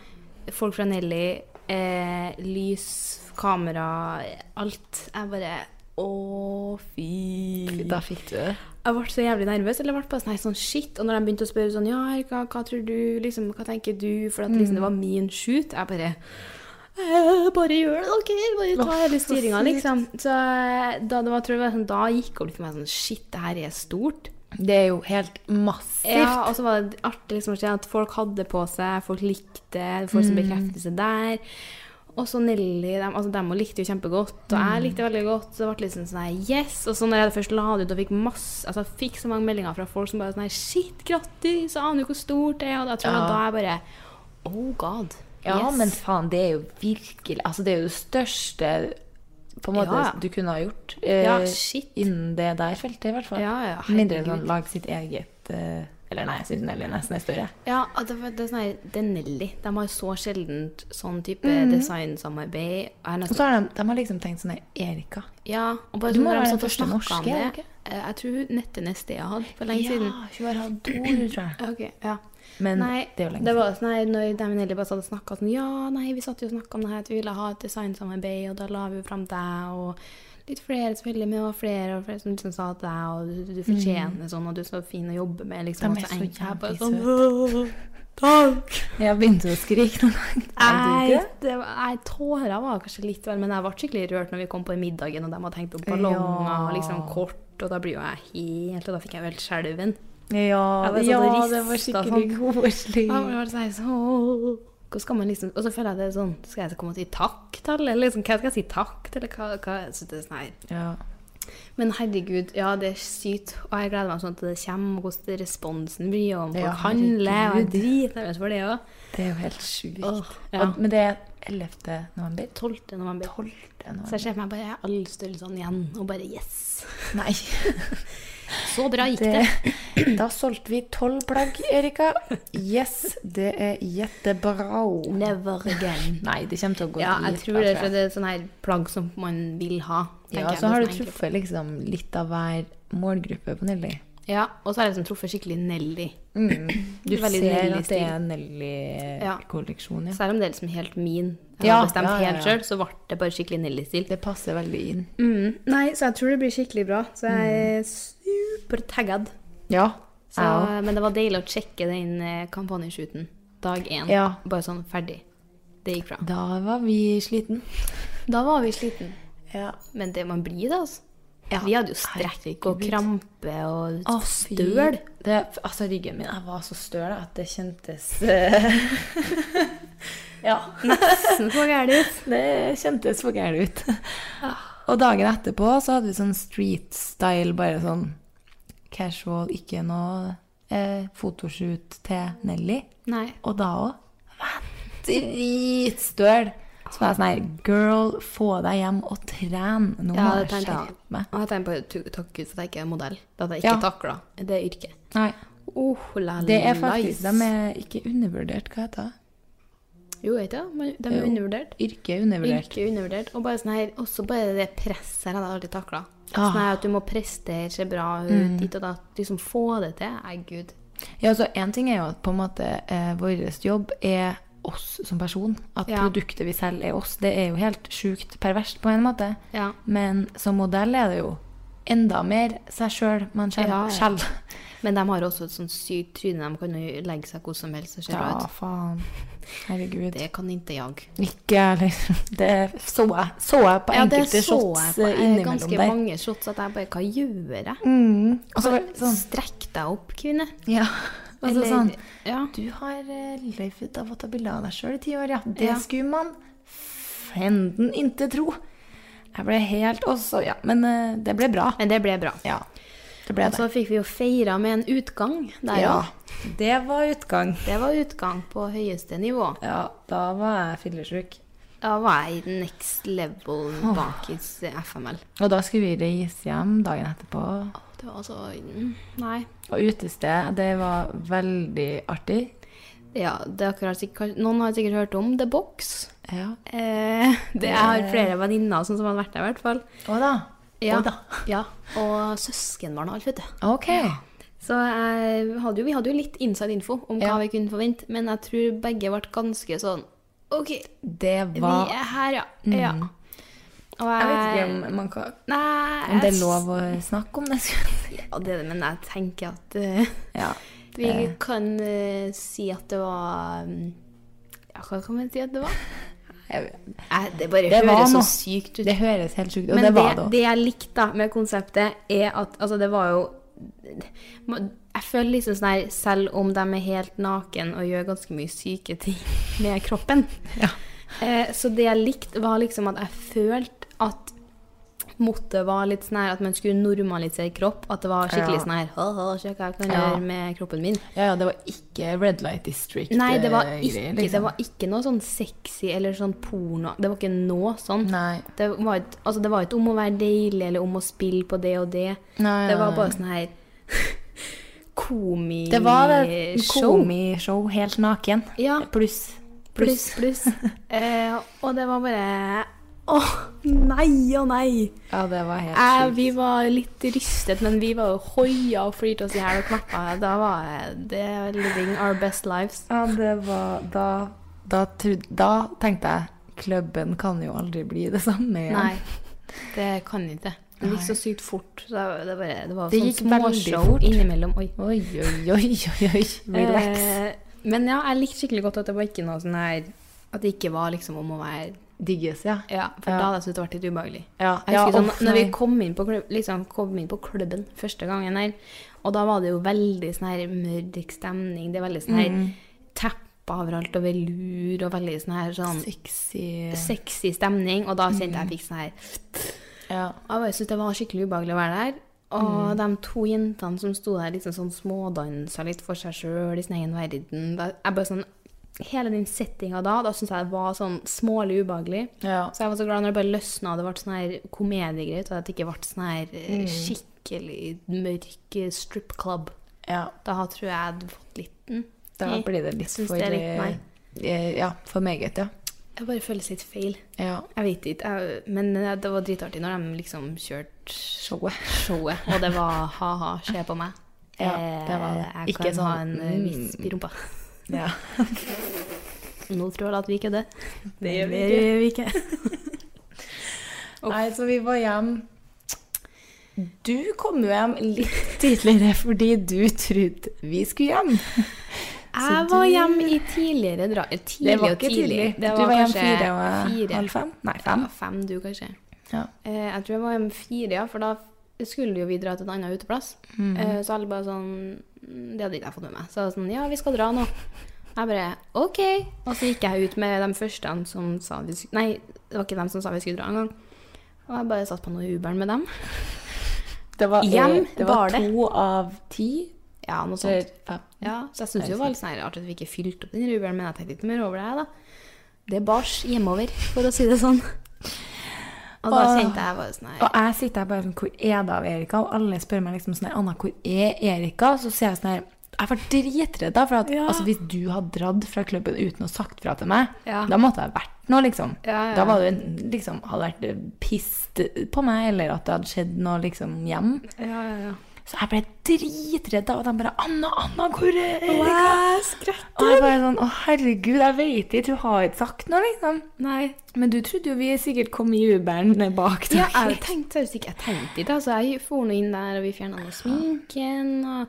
folk fra Nelly, eh, lys, kamera, alt. Jeg bare Å, fy. Da fikk du det. Jeg ble så jævlig nervøs. Eller jeg ble bare sånn, sånn shit. Og når de begynte å spørre sånn Ja, Erika, hva tror du? Liksom, hva tenker du? For at liksom, det var min shoot. Jeg bare «Eh, bare gjør det, dere. Bare ta hele styringa, liksom. Så eh, da, det var, tror jeg, sånn, da gikk det opp for meg sånn Shit, det her er stort. Det er jo helt massivt. Ja, og så var det artig liksom, at folk hadde på seg, folk likte, folk som bekreftelse der. Og så Nelly, de, altså, de likte jo kjempegodt, og jeg likte veldig godt. Så det ble liksom sånn her, yes! Og så når jeg først la det ut og fikk masse, altså jeg fikk så mange meldinger fra folk som bare sånn her, shit, grattis, jeg aner jo hvor stort det er, og da tror jeg Ja. da er jeg bare, oh god, Ja, yes. men faen, det er jo virkelig Altså, det er jo det største på en måte Ja. du kunne ha gjort eh, Ja, innen det der feltet, i hvert fall. Ja, ja, Mindre enn å lage sitt eget eh, Eller nei, jeg syns Nelly nesten er større. Ja, det, var- det er sånn det er Nelly. De har så sjeldent sånn type designsamarbeid. Jeg har Og så har de, de har liksom tenkt sånn Erika. Ja, og bare Du sånn de den satt og norske, om det. Okay? Eh, Jeg tror Nette Nestea hadde for lenge siden. hun har hatt to, tror jeg. Okay, ja. Men nei, det er jo lenge det var sånn her, når de Nelly bare satt og snakket sånn, ja, nei, vi satt jo og snakket om det her, at vi ville ha et designsamarbeid, og da la vi jo frem deg, og litt flere som men med, og flere, og flere som liksom sa at og du, du fortjener sånn, og du er så fin å jobbe med, liksom. De er så. Jeg jævlig sånn, søte. Takk! Jeg begynte å skrike noen ganger. Er Nei, tårer var kanskje litt vel, men jeg ble skikkelig rørt når vi kom på middagen, og de hadde hengt opp ballonger Ja. og liksom kort, og da blir jo jeg helt, og da fikk jeg vel skjelven. Ja, Jeg var sånn ja det var skikkelig sånn. koselig. Ja, det var sånn, så, Hvordan skal man liksom Og så føler jeg det er sånn Skal jeg komme og si takk til alle? Eller liksom, hva skal jeg si takk til? Eller hva, hva så det er sånn her. Ja. Men herregud, ja, det er sykt. Og jeg gleder meg sånn til det kommer, og hvordan responsen blir, og om folk Ja, handler. Og jeg er dritnervøs for det òg. Det er jo helt sjukt. Oh, ja. Men det er 11. november. 12. november. 12. Så jeg ser for meg bare alle størrelsene igjen, og bare yes. Nei. Så bra gikk det. det. Da solgte vi tolv plagg, Erika. Yes, det er jettebra. Never again. Nei, det kommer til å gå Ja, jeg tror det, for det er sånn her plagg som man vil ha. Ja, så har du truffet liksom litt av hver målgruppe på Nelly. Ja, og så har jeg liksom truffet skikkelig Nelly. Du ser Nelly-stil. at det er Nelly-kolleksjon, ja. Selv om det er liksom helt min. Jeg Ja, har bestemt ja, ja, helt ja. sjøl, så ble det bare skikkelig Nelly-stil. Det passer veldig inn. Mm. Nei, så jeg tror det blir skikkelig bra. Så jeg er supertaggad. Ja. Så, men det var deilig å sjekke den eh, kampanjeshooten dag én. Ja. Bare sånn ferdig. Det gikk bra. Da var vi sliten. Da var vi sliten. Ja. Men det man blir det, altså. Ja, Vi hadde jo strekk og krampe og Å, støl. Det, altså, ryggen min jeg var så støl at det kjentes eh, Ja. Nesten for gærent ut. Det kjentes for gærent ut. Og dagen etterpå så hadde vi sånn street style, bare sånn casual, ikke noe eh, fotoshoot til Nelly. Nei. Og da òg. Dritstøl. Så var jeg sånn her Girl, få deg hjem og tren. Nå Ja, må det jeg skjerpe meg. Jeg tenker på tu- takk Gud for at jeg ikke er modell. At jeg ikke Ja. takla det yrket. Nei, Oh, la, det er faktisk De er ikke undervurdert, hva heter det? Jo, vet du, men de er Jo. undervurdert. Yrke er undervurdert. Yrke er undervurdert. Og bare sånn her, også bare det presset her hadde jeg aldri takla. Ah. Sånn at du må prestere, se bra ut, Mm. dit og da. Liksom få det til. Nei, gud. Ja, altså En ting er jo at på en måte eh, vår jobb er oss som person. At Ja. produktet vi selger, er oss. Det er jo helt sjukt perverst på en måte. Ja. Men som modell er det jo enda mer seg sjøl man selv Ja, ja. Men de har også et sånt sykt tryne. De kan jo legge seg hvor som helst og se bra Ja, ut. faen. Herregud. Det kan ikke jeg. Ikke jeg heller. Det så jeg, så jeg på Ja, det så shots jeg på eh, eh, ganske der. mange shots at jeg bare Hva gjør jeg? Mm. Og så var Bare det sånn Strekk deg opp, kvinne. Ja. Og så Eller- sånn Ja. Du har eh, levd av å ta bilde av deg sjøl i ti år, ja. Det Ja. skulle man Fenden inte tro. Jeg ble helt også, ja. Men eh, det ble bra. Men det ble bra. Ja, det ble Og så det. fikk vi jo feira med en utgang der Ja, òg. det var utgang. Det var utgang på høyeste nivå. Ja, da var jeg fillesjuk. Da var jeg i next level bakis FML. Og da skulle vi reise hjem dagen etterpå. Det var så mm, Nei. Og utested, det var veldig artig. Ja, det er akkurat sikkert, Noen har sikkert hørt om The Box. Ja. Eh, det Jeg har flere venninner som som har vært der, i hvert fall. Å da. Ja. Da. ja. Og søskenbarn og alt, vet du. Ok. Så hadde jo, vi hadde jo litt inside info om hva Ja. vi kunne forvente, men jeg tror begge ble ganske sånn OK, Det vi er her, ja. ja. Og Jeg vet ikke om, man kan, Nei, om det er lov å snakke om det. Ja, det men jeg tenker at uh, Ja. vi det- kan uh, si at det var mm, Ja, hva kan man si at det var? Jeg- det bare Det høres så sykt ut. Det høres helt sykt ut. Men det det, det det, jeg likte med konseptet, er at altså, det var jo Jeg føler liksom sånn her Selv om de er helt naken og gjør ganske mye syke ting med kroppen Ja. eh, Så det jeg likte, var liksom at jeg følte at mottet var litt sånn her at man skulle normalisere kropp. At det var skikkelig Ja. sånn her «Haha, Se hva jeg kan Ja. gjøre med kroppen min. Ja, ja, det var ikke Red Light District. Nei, det var eh, ikke, greier, det liksom. var ikke noe sånn sexy eller sånn porno. Det var ikke noe sånn. Nei. Det var, ikke, altså det var om å være deilig eller om å spille på det og det. Nei, Det var bare sånn her komi Det var det show. komishow helt naken. Ja, Pluss. pluss, pluss. eh, og det var bare Åh, nei og nei! Ja, det var helt Eh, sjukt. vi var litt rystet, men vi var jo hoia og flirte oss i hjel og klappa. Da var det living our best lives. Ja, det var Da, da, da tenkte jeg klubben kan jo aldri bli det samme igjen. Nei, det kan ikke. Det gikk så sykt fort. Så det, var, det var Det sånn småshow innimellom. Oi, oi, oi, oi, oi. Relax. Eh, men ja, jeg likte skikkelig godt at det var ikke noe sånn her At det ikke var liksom om å være Digges, ja. Ja, for da hadde jeg syntes det vært litt ubehagelig. Ja, Jeg ja, sånn, når vi kom inn, på, klubb- liksom, kom inn på klubben første gangen her, og da var det jo veldig sånn her mørk stemning. Det er veldig sånn her Mm. teppe overalt og velur og veldig sånn her sånn Sexy. sexy stemning. Og da kjente jeg jeg fikk sånn her Ja. Jeg syntes det var skikkelig ubehagelig å være der. Og de to jentene som sto der liksom sånn smådansa litt for seg sjøl i sin egen verden da, jeg bare sånn, Hele den settinga da, da syntes jeg det var sånn smålig ubehagelig. ja. Så jeg var så glad når det bare løsna og det ble sånn her komediegreier, og at det ikke ble sånn her eh, skikkelig mørk eh, strip club. ja. Da tror jeg jeg hadde fått litt mm, Da blir det litt for det litt meg. eh, Ja, for meget, ja. Jeg bare føles litt feil. Ja. Jeg vet ikke. Jeg, men det var dritartig når de liksom kjørte Showet. showet, og det var ha-ha, se på meg. Ja, det var det. Jeg Ikke kan ha sånn, en eh, mm. visp i rumpa. Ja. Nå tror jeg at vi kødder. Det gjør vi Det gjør vi ikke. Nei, så vi var hjem Du kom jo hjem litt tidligere fordi du trodde vi skulle hjem. Jeg du- var hjemme i tidligere dra... eh, Tidlig Det var og ikke tidlig. tidlig. Det Du var hjem fire og fire. halv fem? Nei, fem. Ja, fem du, kanskje. Ja. Eh, jeg tror jeg var hjemme fire, ja, for da skulle jo vi dra til en annen uteplass. Mhm. Eh, så alle bare sånn Det hadde ikke jeg fått med meg. Så sånn Ja, vi skal dra nå. Jeg bare OK. Og så gikk jeg ut med de første som sa vi skulle Nei, det var ikke dem som sa vi skulle dra engang. Og jeg bare satt på noe Uberen med dem. Det var, Hjem det var var det. to av ti. Ja, noe sånt. Ja, så jeg syns jo det var litt sånn artig at vi ikke fylte opp den Uberen, men jeg tenkte ikke mer over det, jeg, da. Det er bars hjemover, for å si det sånn. Og da kjente jeg bare sånn her Og jeg sitter her bare sånn Hvor er det av Erika? Og alle spør meg liksom sånn her Anna, hvor er Erika? Så sier jeg sånn her Jeg var dritredd da, for at Ja. altså, hvis du hadde dratt fra klubben uten å sagt fra til meg, Ja. da måtte jeg ha vært noe, liksom. Ja, ja. Da var du liksom hadde vært pissed på meg, eller at det hadde skjedd noe liksom hjem. Ja, ja, ja. Så jeg ble dritredd av og de bare 'Anna, Anna, hvor er Erika?' Og jeg bare sånn 'Å, herregud, jeg vet ikke, du har ikke sagt noe', liksom. Nei. Men du trodde jo vi sikkert kom i Uberen bak deg. Ja, jeg tenkte seriøst ikke Jeg tenkte ikke, altså. Jeg for nå inn der, og vi fjerna noe sminken, og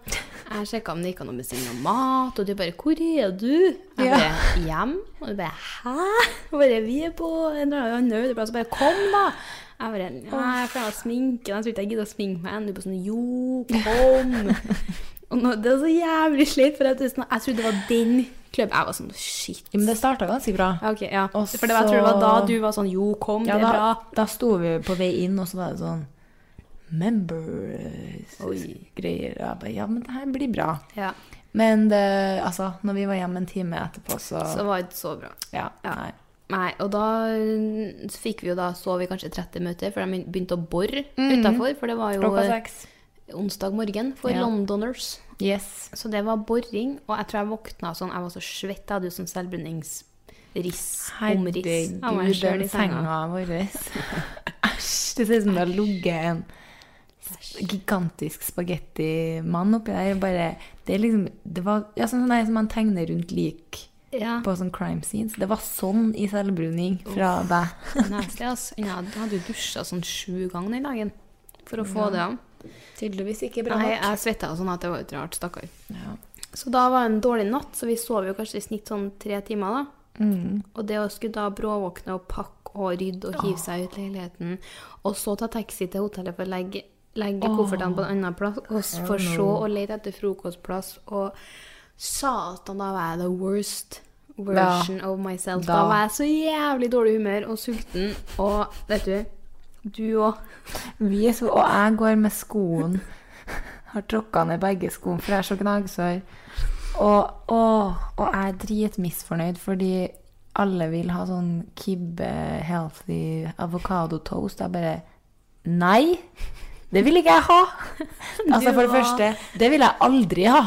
jeg sjekka om det gikk an å bestille noe mat, og du bare 'Hvor er du?' Jeg ble bare 'Hjem?' Og du bare 'Hæ?' Og bare 'Vi er på en eller annen ødeplass', bare 'Kom, da'. Jeg bare 'Nei, jeg fjerna sminke. jeg tror ikke jeg gidder å sminke meg ennå'. Du bare sånn 'Jo, kom'. og nå, det er så jævlig slitt for jeg, jeg trodde det var den klubb. Jeg var sånn shit. Ja, Men det starta ganske bra. Ok, ja. Også, For det var, jeg tror det var da du var sånn Jo, kom, Ja, det er da, bra. da sto vi på vei inn, og så var det sånn Members-greier. Jeg bare Ja, men det her blir bra. Ja. Men det, altså, når vi var hjemme en time etterpå, så, Så det ikke så bra. Ja. Ja. Nei. Nei, og da mm, fikk vi jo da sov vi kanskje 30 minutter, for de begynte å bore utafor. For det var jo eh, onsdag morgen for Ja. Londoners. Yes. Så det var boring, og jeg tror jeg våkna sånn Jeg var så svett, jeg hadde jo sånn selvbrenningsriss. Av Herregud, den senga. vår. Æsj. Det ser ut som det har ligget en gigantisk spagettimann oppi der. Bare, det liksom Det var ja, sånn der som man tegner rundt lik Ja. på sånn crime scenes. Det var sånn i selvbruning fra deg. Nasty, altså. Jeg hadde jo dusja sånn sju ganger den dagen for å få det av. Tydeligvis ikke Nei, jeg svetta sånn at det var utrolig rart, stakkar. Ja. Så da var det en dårlig natt, så vi sov jo kanskje i snitt sånn tre timer, da. Mm. Og det å skulle da bråvåkne og pakke og rydde og hive seg ut leiligheten, og så ta taxi til hotellet for å legge, legge koffertene på en annen plass, og for så å lete etter frokostplass, og satan, da var jeg the worst version of myself. Da. da. var jeg så jævlig dårlig humør og sulten, og vet du, du òg. Vi er så, og jeg går med skoen. Har tråkka ned begge skoene, for jeg er så gnagsår. Og, og, og jeg er dritmisfornøyd fordi alle vil ha sånn kibbe healthy avokadotoast. Jeg bare Nei! Det vil ikke jeg ha! Altså, for det første, det vil jeg aldri ha.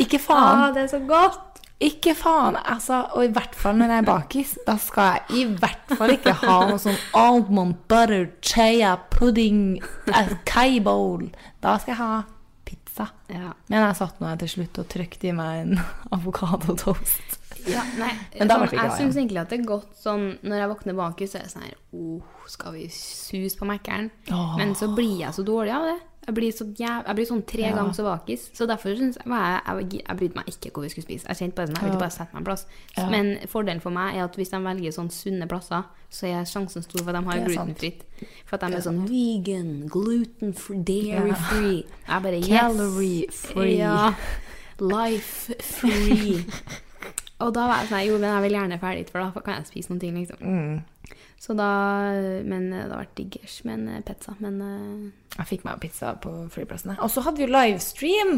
Ikke faen. Ah, det er så godt! Ikke faen, altså, og i hvert fall når jeg er bakis, da skal jeg i hvert fall ikke ha noe sånn almond butter, chaya, pudding, acai bowl. Da skal jeg ha pizza. Ja. Men jeg satt nå til slutt og trykte i meg en avokadotoast. Ja, nei, Men da ble sånn, det ikke jeg syns egentlig at det er godt sånn Når jeg våkner bakis, så er det sånn her oh, Skal vi suse på Mækkern? Oh. Men så blir jeg så dårlig av det. Jeg blir, så jæv... jeg blir sånn tre Ja. ganger så vakis. Så derfor syns jeg jeg, jeg, jeg brydde meg ikke hvor vi skulle spise. Jeg kjente bare sånn, jeg ville bare sette meg en plass. Ja. Men fordelen for meg er at hvis de velger sånn sunne plasser, så er sjansen stor for at de har glutenfritt. For at de er sånn vegan, gluten-free, dairy-free. Jeg bare yes. Calorie-free. Ja. Life-free. Og da var jeg sånn Jo, men jeg vil gjerne ferdig, for da kan jeg spise noen ting, liksom. Mm. Så da Men eh, det har vært diggers med en eh, pizza. Men eh, Jeg fikk meg pizza på flyplassen. Og så hadde vi jo livestream.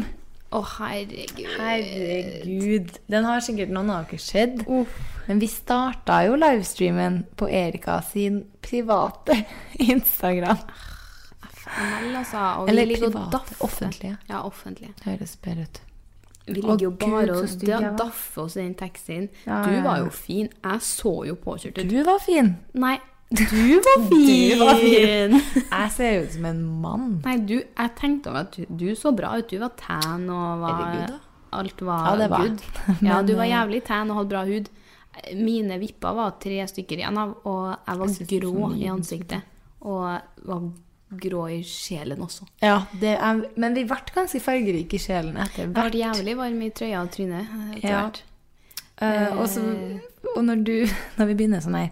Å, herregud. Herregud. Den har sikkert noen av dere sett. Men vi starta jo livestreamen på Erika sin private Instagram. Vel, altså. Og Eller private, offentlige. Ja, offentlige. Høres bedre ut. Vi ligger jo Gud, bare så og da- daffer oss i den taxien. Ja, Du var jo fin. Jeg så jo påkjørt ut. Du var fin. Nei, du var fin! Du var fin. Jeg ser ut som en mann. Nei, du, jeg tenkte over at du, du så bra ut. Du var tan og var Herregud, da. Alt var, Ja, det var good. Ja, du var eh, jævlig tan og hadde bra hud. Mine vipper var tre stykker igjen av, og jeg var Jeg grå i ansiktet. Og var grå i sjelen også. Ja, det er, men vi ble ganske fargerike i sjelen etter Jeg ble jævlig varm i trøya og trynet. etter Ja. hvert. Uh, og, så, og når, du, når vi begynner sånn her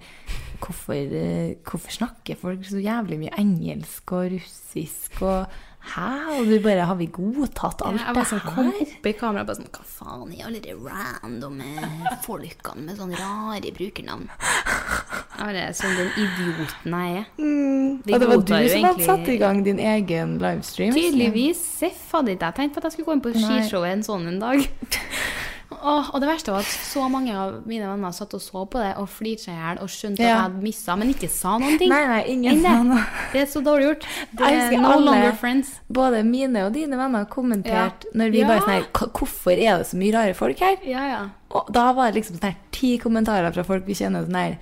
hvorfor, eh, hvorfor snakker folk så jævlig mye engelsk og russisk og Hæ? Og du bare Har vi godtatt alt jeg var sånn, det kom opp i kameraet bare sånn Hva faen i alle de randome folkene med sånne rare brukernavn? Jeg bare sånn den idioten jeg er. De Mm. Og det var du som egentlig... hadde satt i gang din egen livestream? Tydeligvis. Seff hadde ikke jeg tenkt på at jeg skulle gå inn på skishowet en sånn en dag. Åh, og det verste var at så mange av mine venner satt og så på det og flirte seg i hjel og skjønte at Ja. jeg hadde missa, men ikke sa noen ting. Nei, nei, ingen sa noe. Det er så dårlig gjort. Det er no alle- longer friends. Både mine og dine venner kommenterte Ja. når vi Ja. bare sånn her Hvorfor er det så mye rare folk her? Ja, ja. Og da var det liksom sånn her ti kommentarer fra folk vi kjenner sånn her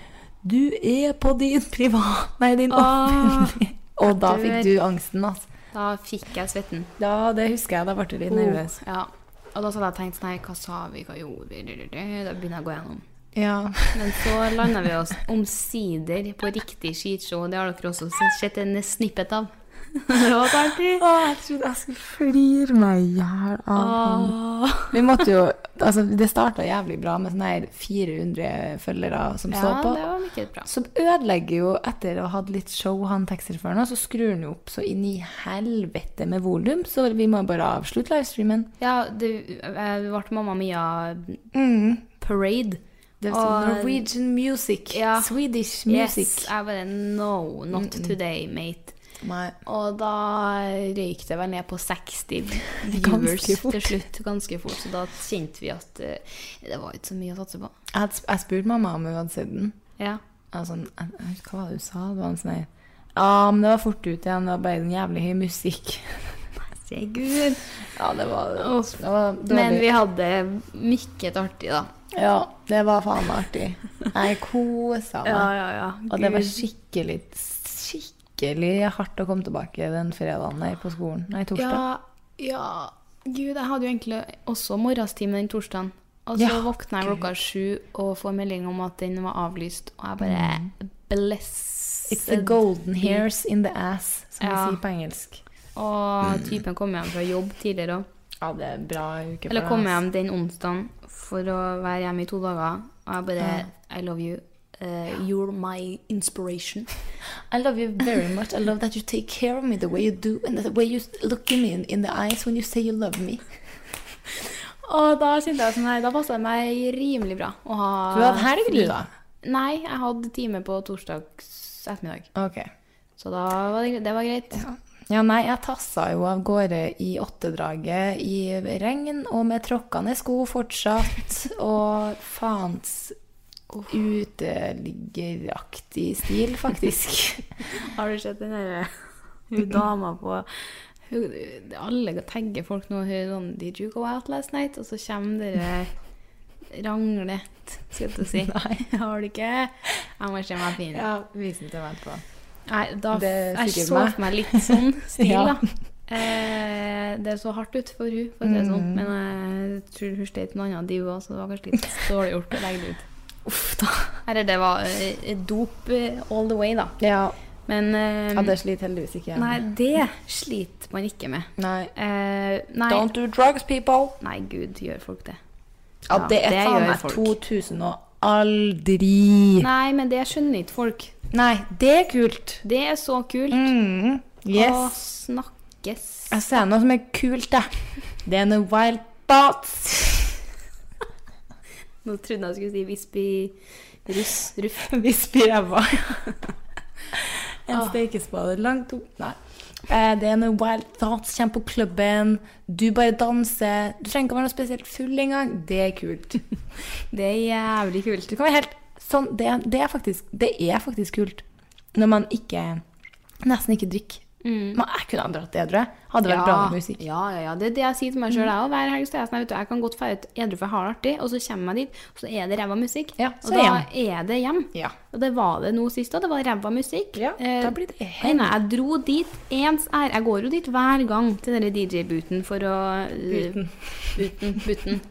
Du er på din privat Nei, din offentlige Og da fikk du angsten, altså. Da fikk jeg svetten. Ja, det husker jeg. Da ble du litt nervøs. Oh, ja. Og da hadde jeg tenkt sånn Nei, hva sa vi, hva gjorde vi? Da begynner jeg å gå gjennom. Ja. Men så landa vi oss omsider på riktig skishow. Det har dere også sett en snippet av. det var så artig. Å, jeg trodde jeg skulle flire meg i hjel av han. Vi måtte jo Altså, det starta jævlig bra med sånne her 400 følgere som så på. det var mye bra. Så ødelegger jo etter å ha hatt litt show, han taxisjåføren, og så skrur han jo opp så inn i helvete med volum, så vi må bare avslutte livestreamen. Ja, det ble Mamma Mia Mm. Parade. Det sånn Og- Norwegian music. Ja. Swedish Yes, music. jeg bare No, not today, mate. Nei. Og da røyk det vel ned på 60 viewers til slutt. Ganske fort. Så da kjente vi at uh, det var ikke så mye å satse på. Jeg, jeg spurte mamma om hun hadde sett den. Ja. Jeg var sånn, jeg, hva var hva du sa. Det var en sånn Ja, men det var fort ut igjen. Det var bare en jævlig høy musikk. Se Gud. Ja, det var, det var. Men vi hadde mykket artig, da. Ja, det var faen meg artig. Jeg kosa meg. ja, ja. Og det var skikkelig, skikkelig hardt å komme tilbake den fredagen der på skolen. Nei, torsdag. Ja, ja. Gud, jeg hadde jo egentlig også morgenstime den torsdagen. Og så Ja, våkna jeg klokka sju og får melding om at den var avlyst. Og jeg bare blessed. Mm. It's the golden hairs in the ass, som Ja. vi sier på engelsk. Og typen kom hjem fra jobb tidligere òg. Ja, det er en bra uke for Eller kom hjem den onsdagen for å være hjemme i to dager. Og jeg bare I love you. Uh, you're my inspiration. I love you very much. I love that you take care of me the way you do, and the way you look at me in, in the eyes when you say you love me. Og da kjente jeg sånn her, da passa det meg rimelig bra å ha Du hadde helg, du, da? Nei, jeg hadde time på torsdags ettermiddag. Ok. Så da var det, det var greit. Ja, nei, jeg tassa jo av gårde i åttedraget i regn og med tråkkende sko fortsatt, og faens uteliggeraktig stil, faktisk. Har du sett den derre hun dama på hun, Alle tagger folk nå. Hun sånn Did you go out last night? Og så kommer dere ranglet, skal jeg si. Nei. Har du ikke? Jeg må se meg fin. Ja, vis den til meg etterpå. Nei, da, jeg så for meg litt sånn stil, Ja. da. Eh, det så hardt ut for hun, for å si det sånn. Mm. Men jeg tror hun slet med noe annet, de òg, så det var kanskje litt dårlig gjort å legge det ut. Uff da. Eller det var eh, dop eh, all the way, da. Ja, Men eh, ja det sliter heldigvis ikke jeg Nei, det sliter man ikke med. Nei. Uh, nei, Don't do drugs, people. nei, gud, gjør folk det? Ja, det er faen meg 2000 og aldri. Nei, men det skjønner ikke folk. Nei, det er kult. Det er så kult. Mm. Å snakkes. Jeg ser noe som er kult, jeg. Det er noe wild thoughts. Nå trodde jeg skulle si Visby russ, ruff. Visp i ræva. En stekespade langt opp Nei. Eh, Det er noe wild thoughts. kommer på klubben. Du bare danser. Du trenger ikke å være noe spesielt full engang. Det er kult. Det er jævlig kult. Det kan være helt sånn Det, det, er, faktisk, det er faktisk kult når man ikke Nesten ikke drikker. Men jeg kunne ha dratt edru. Hadde vært bra med musikk. Mm. Ja, ja, ja. Det er det jeg sier til meg sjøl. Hver helg så er jeg sånn, vet jeg kan godt dra ut edru for jeg har det artig, og så kommer jeg dit, og så er det ræva musikk. Ja, og da hjem. er det hjem. Ja. Og det var det nå sist, òg. det var ræva musikk. Ja, Eh, da blir det hjem. nei, jeg dro dit ens er. Jeg går jo dit hver gang til denne DJ-booten for å. Booten, booten.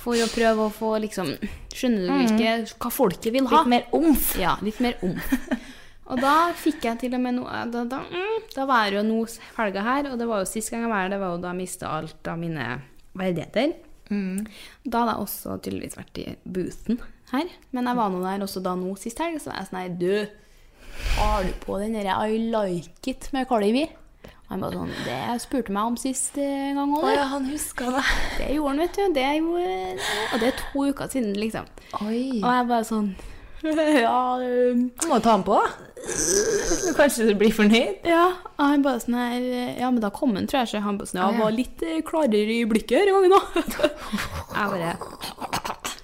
For å prøve å få liksom Skjønner du ikke hva folket vil ha? Litt mer omf. Ja, litt mer om. Og da fikk jeg til og med noe Da, da, mm, da var det jo nå helga her, og det var jo sist gang jeg var her, det var jo da jeg mista alt av mine verdigheter. Da hadde jeg også tydeligvis vært i boothen her, men jeg var nå der også da nå sist helg, så var jeg sånn Nei, du, har du på den derre I like it med? Og han bare sånn Det spurte meg om sist eh, gang òg, Å ja, han huska det. Det gjorde han, vet du. Det gjorde, og det er to uker siden, liksom. Oi. Og jeg bare sånn Ja, um, Du må ta den på, da. Kanskje du blir fornøyd? Ja, han bare sånn her Ja, men da kom han, tror jeg. Så han bare sånn Ja, var litt eh, klarere i blikket denne gangen, da. jeg bare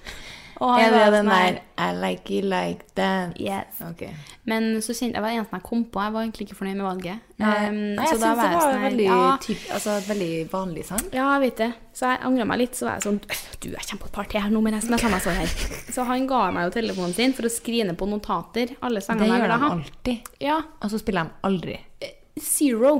Er det den sånn der I like you like that? Yes. Okay. Men så kjente jeg var det eneste jeg kom på. Jeg var egentlig ikke fornøyd med valget. Nei, Um, Nei jeg syns det var sånn veldig, ja, typ, altså, veldig vanlig sang. ja, jeg vet det. Så jeg angra meg litt. Så var jeg sånn Du, jeg kommer på et par til her nå, men jeg skal jeg står her. Så han ga meg jo telefonen sin for å skrine på notater alle Det sangene jeg gjør ville de alltid. Ja, Og så spiller de aldri. zero.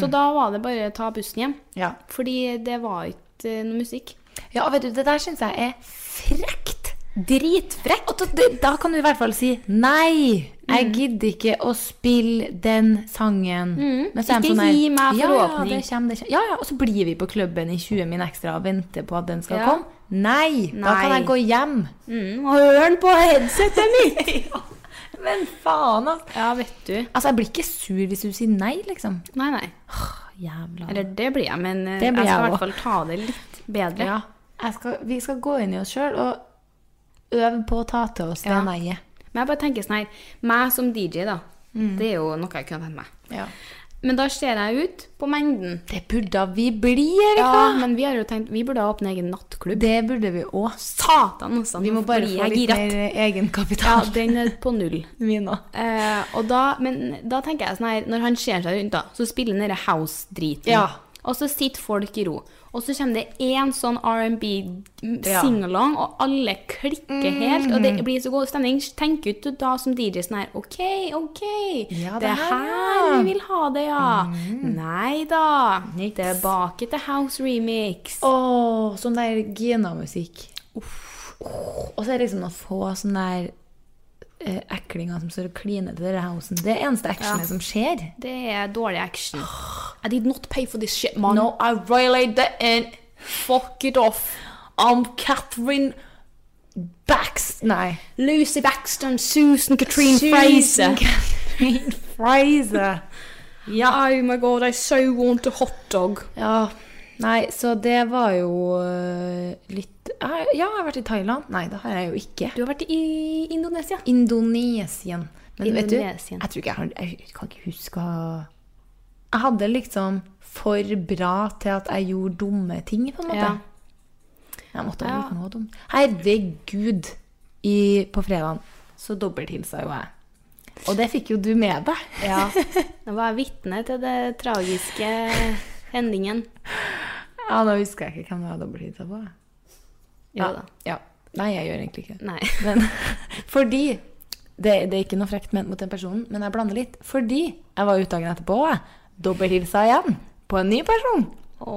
Så da var det bare å ta bussen hjem. Ja. Fordi det var ikke eh, noe musikk. ja, vet du, det der syns jeg er frekt. Dritfrekk! Og da, da kan du i hvert fall si nei. Jeg gidder ikke å spille den sangen. Mm. Ikke gi meg ja, ja, det kommer, det kommer. Ja, ja, og så blir vi på klubben i 20 min ekstra og venter på at den skal Ja. komme. Nei, da kan jeg gå hjem. Mm, og høre den på headsetet mitt! Men faen, altså. ja, vet du. Altså, jeg blir ikke sur hvis du sier nei, liksom. Nei, nei. Jævla Eller det blir jeg, men eh, blir jeg skal i hvert fall ta det litt bedre. Ja. Skal, vi skal gå inn i oss sjøl og øve på å ta til oss det Ja. nei-et. Men jeg bare tenker sånn her, meg som DJ, da, Mm. det er jo noe jeg kunne tenkt meg. Ja. Men da ser jeg ut på mengden. Det burde vi bli, Erika. Ja, men vi har jo tenkt, vi burde ha åpne egen nattklubb. Det burde vi òg. Satan også, Vi må bare få litt giret. mer Ja, den er på null. Min òg. Eh, men da tenker jeg sånn her, når han ser seg rundt da, så spiller han denne house-driten. Ja. Og så sitter folk i ro. Og så kommer det én sånn R&B Ja. og alle klikker helt. Og det blir så god stemning. Tenk ut du da som DJ sånn her OK, OK. Ja, det det er her, her ja. vi vil ha det, ja. Nei da. Tilbake til house remix. Åh, sånn der Gina-musikk. Og så er det liksom noen få sånne der eklinger som står og kliner til denne housen. Det er eneste actionet som skjer. Det er dårlig action. I did not pay for this shit, man. No, I really didn't. Fuck it off. I'm Catherine Baxter Nei. Lucy Baxter Susan Katrine Susan Fraser. Catherine Fraser. Ja. Oh my god, I so want a hot dog. ja. Nei, så det var jo øh, litt Ja, jeg har vært i Thailand. Nei, det har jeg jo ikke. Du har vært i Indonesia. Indonesien. Men vet du, jeg tror ikke jeg har Jeg kan ikke huske Jeg hadde liksom for bra til at jeg gjorde dumme ting, på en måte. Ja. Jeg måtte ha Ja. gjort noe dumt. Herregud! I, på fredagen så dobbelthilsa jo jeg. Og det fikk jo du med deg. Ja. Da var jeg vitne til det tragiske hendingen. Ja, Nå husker jeg ikke hvem var dobbelthilsa på. Ja, ja. Nei, jeg gjør egentlig ikke. Nei. Men fordi det, det er ikke noe frekt ment mot den personen, men jeg blander litt. Fordi jeg var ute dagen etterpå dobbelthilsa igjen på en ny person. Å,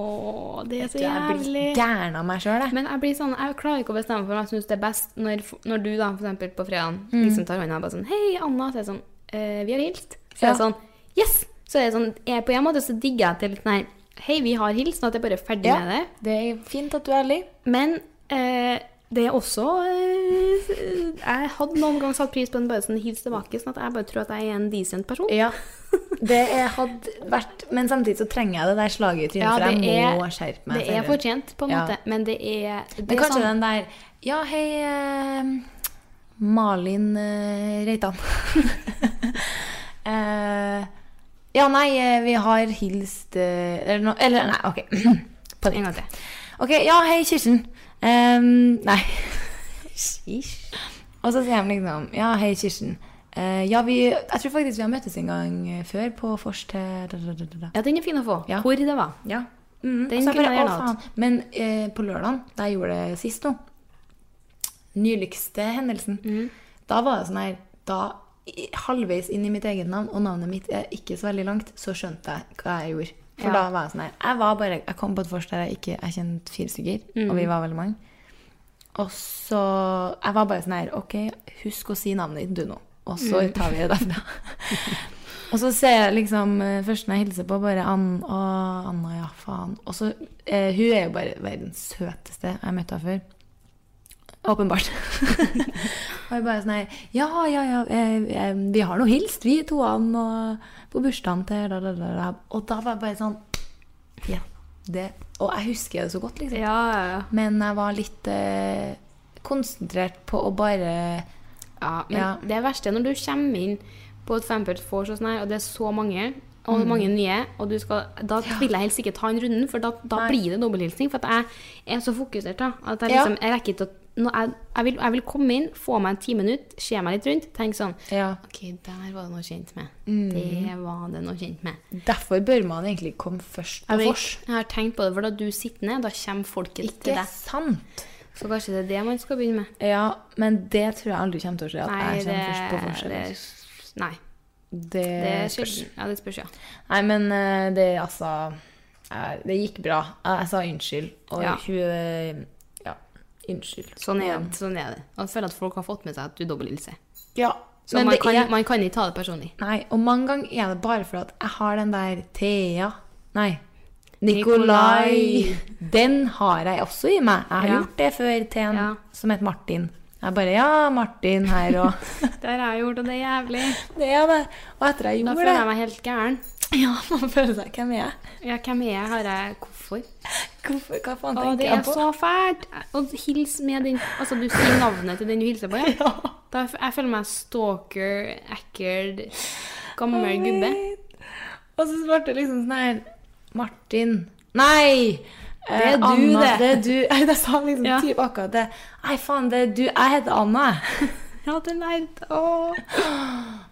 det er så Jeg blir jævlig. gæren av meg sjøl, jeg. Men jeg blir sånn, jeg klarer ikke å bestemme for hva jeg syns det er best når, når du da, for eksempel på fredagen Mm. liksom tar hånda og bare sånn Hei, Anna. Så er jeg sånn «Eh, Vi har hilst. Så er Ja. jeg sånn Yes! Så er jeg sånn jeg, På en måte så digger jeg til litt sånn her Hei, vi har hilst, sånn at jeg bare er ferdig Ja. med det. Det er fint at du er ærlig. Men eh, det er også eh, Jeg hadde noen gang satt pris på en bare sånn hils tilbake, sånn at jeg bare tror at jeg er en decent person. Ja. Det hadde vært Men samtidig så trenger jeg det der slaget i trynet, Ja, for jeg er- må skjerpe meg. Det er fortjent, på en Ja. måte, men det er, det Men er kanskje sånn, den der Ja, hei, eh, Malin eh, Reitan. eh, ja, nei, eh, vi har hilst eh, Eller no, Eller, nei, OK. På nytt. OK, ja, hei, Kirsten. Em, nei. Og så sier de liksom Ja, hei, Kirsten. Uh, ja, vi Jeg tror faktisk vi har møttes en gang eh, før på Fors til. Ja, den er fin å få. Ja. Hvor det var. Ja. Mm, Den kunne jeg gjerne hatt. Men uh, på lørdag, da jeg gjorde det sist nå, nyligste hendelsen, Mm. da var det sånn her Da halvveis inn i mitt eget navn, og navnet mitt er ikke så veldig langt, så skjønte jeg hva jeg gjorde. For Ja. da var jeg sånn her Jeg var bare Jeg kom på et vors der jeg ikke Jeg kjente fire stykker, og Mm. vi var veldig mange. Og så Jeg var bare sånn her OK, husk å si navnet ditt, du nå. Og så Mm. tar vi det derfra. Og så ser jeg liksom eh, først når jeg hilser på, bare Ann og Anna, ja, faen. Og så eh, Hun er jo bare verdens søteste. Jeg har møtt henne før. Åpenbart. og jeg bare sånn her Ja, ja, ja, eh, eh, vi har nå hilst, vi to an, og på bursdagen til da, da, da. Og da var jeg bare sånn Ja, det Og jeg husker det så godt, liksom. Ja, ja, ja. Men jeg var litt eh, konsentrert på å bare Ja, men Ja. det verste er når du kommer inn på et fempert vors og sånn her, og det er så mange, og Mm. mange nye, og du skal, da vil jeg helst ikke ta en runden, for da, da blir det dobbelthilsing, for jeg er så fokusert da, at jeg liksom, jeg rekker ikke å, jeg, jeg, vil, jeg vil komme inn, få meg en ti minutt, se meg litt rundt, tenke sånn, Ja. ok, der var det noe kjent med. Mm. Det var det noe kjent med. Derfor bør man egentlig komme først på vors. jeg har tenkt på det, for da du sitter ned, da kommer folket til deg. Ikke sant? Så kanskje det er det man skal begynne med. Ja, men det tror jeg aldri kommer til å skje. At Nei, jeg kommer først på vors. nei, Det, det spørs. Ja, det spørs, ja. Nei, men eh, det altså eh, Det gikk bra. Jeg sa unnskyld. Og Ja. hun Ja, unnskyld. Sånn er, Men- sånn er det. Jeg føler at folk har fått med seg at du dobbelthilser. Ja, Så Men man det kan, er- man kan ikke ta det personlig. Nei, og mange ganger er det bare for at jeg har den der Thea Nei. Nikolai. Den har jeg også i meg. Jeg har Ja. gjort det før til en Ja. som heter Martin. Jeg bare Ja, Martin her og Det har jeg gjort, og det er jævlig. Det er det. Og etter jeg gjorde det Da føler jeg meg helt gæren. Ja, man føler seg Hvem er jeg? Ja, hvem er jeg? Har jeg Hvorfor? Hvorfor, hva faen Å, tenker det jeg er på? så fælt! Og hils med den Altså, du sier navnet til den du hilser på, ja? Da, jeg føler meg stalker, ekkel, gammel Jeg gubbe. vet. Og så svarte liksom sånn her Martin. Nei! Det er eh, du, Anna, det. det. er du. Jeg sa liksom Ja. typ akkurat det. Nei, faen, det er du. Jeg heter Anna. Ja, den er Åh.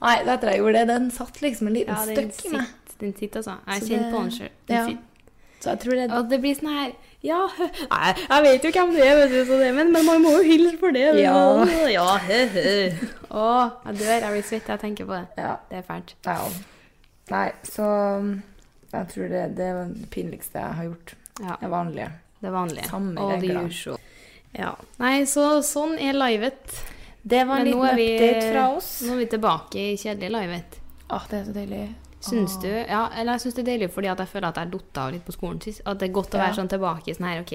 Nei, etter jeg gjorde det, den satt liksom en liten Ja, støkk i meg. den sitter, altså. Jeg Så kjenner det- på den sjøl. ja. Så jeg tror det Og det blir sånn her Ja, nei, jeg vet jo hvem det er, vet du, så det, men, men man må jo hilse for det. Ja. ja he, he. Å, jeg dør. Jeg blir svett jeg tenker på det. Ja. Det er fælt. Ja. Nei, så jeg tror det, det er det pinligste jeg har gjort. Ja, Det vanlige. det vanlige. Samme All regler. usual. Ja. Nei, så sånn er livet. Det var en liten update fra oss. Nå er vi tilbake i kjedelig livet. Åh, det er så deilig. Syns du Ja, eller jeg syns det er deilig fordi at jeg føler at jeg dotta av litt på skolen sist. At det er godt å være sånn tilbake sånn her, OK,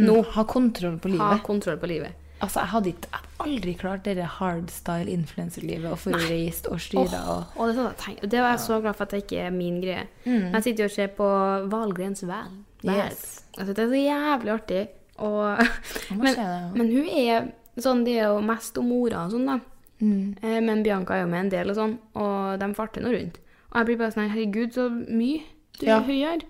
Nå mm, ha kontroll på livet. ha kontroll på livet. Altså, jeg hadde ikke, aldri klart det hardstyle influenserlivet og forreist og styra og Og det, sånn, det var jeg så glad for at det ikke er min greie. Men Jeg sitter jo og ser på Valgrens Val. Val. Yes. Altså, det er så jævlig artig. Og, men, men hun er sånn, det er jo mest om mora og sånn, da. Mm. Eh, Men Bianca er jo med en del og sånn, og de farter nå rundt. Og jeg blir bare sånn herregud, så mye du, Ja. gjør.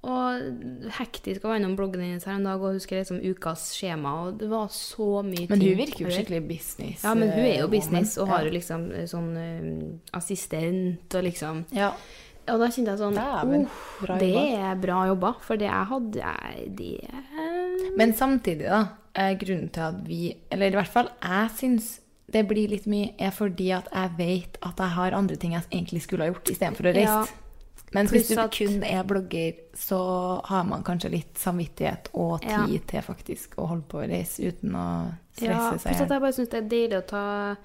Og hektisk å være innom bloggen hennes her en dag og huske liksom ukas skjema, og det var så mye ting. Men hun virker jo skikkelig business. Ja, men hun er jo eh, business og har jo liksom eh, sånn eh, assistent og liksom Ja. Og da kjente jeg sånn Dæven, «Uff, bra Det jobba.» er bra jobba, for det jeg hadde det Men samtidig, da, grunnen til at vi Eller i hvert fall jeg syns det blir litt mye, er fordi at jeg vet at jeg har andre ting jeg egentlig skulle ha gjort istedenfor å reise. Ja. Men hvis du at- kun er blogger, så har man kanskje litt samvittighet og Ja. tid til faktisk å holde på å reise uten å Ja, stresse seg pluss at jeg bare syns det er deilig å ta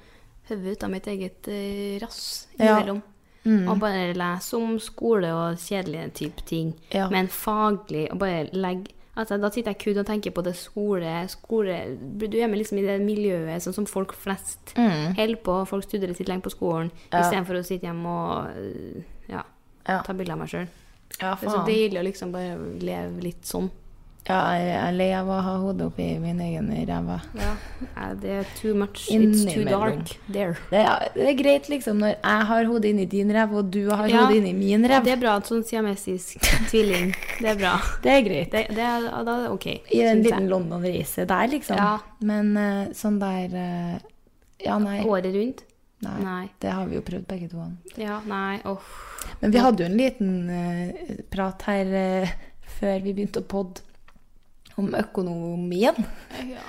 hodet ut av mitt eget eh, rass Ja. Mm. Og bare lese om skole og kjedelige type ting. Ja. Men faglig, og bare legge Altså, da sitter jeg kun og tenker på det skole, skole Du er med liksom i det miljøet sånn som folk flest holder på. Folk studerer sitt lenge på skolen Ja. istedenfor å sitte hjemme og ja, Ja. ta bilder av meg sjøl. Ja, Det er så deilig å liksom bare leve litt sånn. Ja, jeg er lei av å ha hodet oppi min egen ræva. Ja, det er too much. It's too dark there. Det er, det er greit liksom når jeg har hodet inni din ræv, og du har Ja. hodet inni min ræv. Det er bra. Sånn siamesisk tvilling. Det er bra. Det er greit. Det, det er, da er det OK. I en liten. London-reise der, liksom. Ja. Men eh, sånn der eh, Ja, nei. Året rundt? nei. Nei. Det har vi jo prøvd begge to. Ja, nei. Åh. Men vi hadde jo en liten uh, prat her uh, før vi begynte å podde om økonomien. Ja.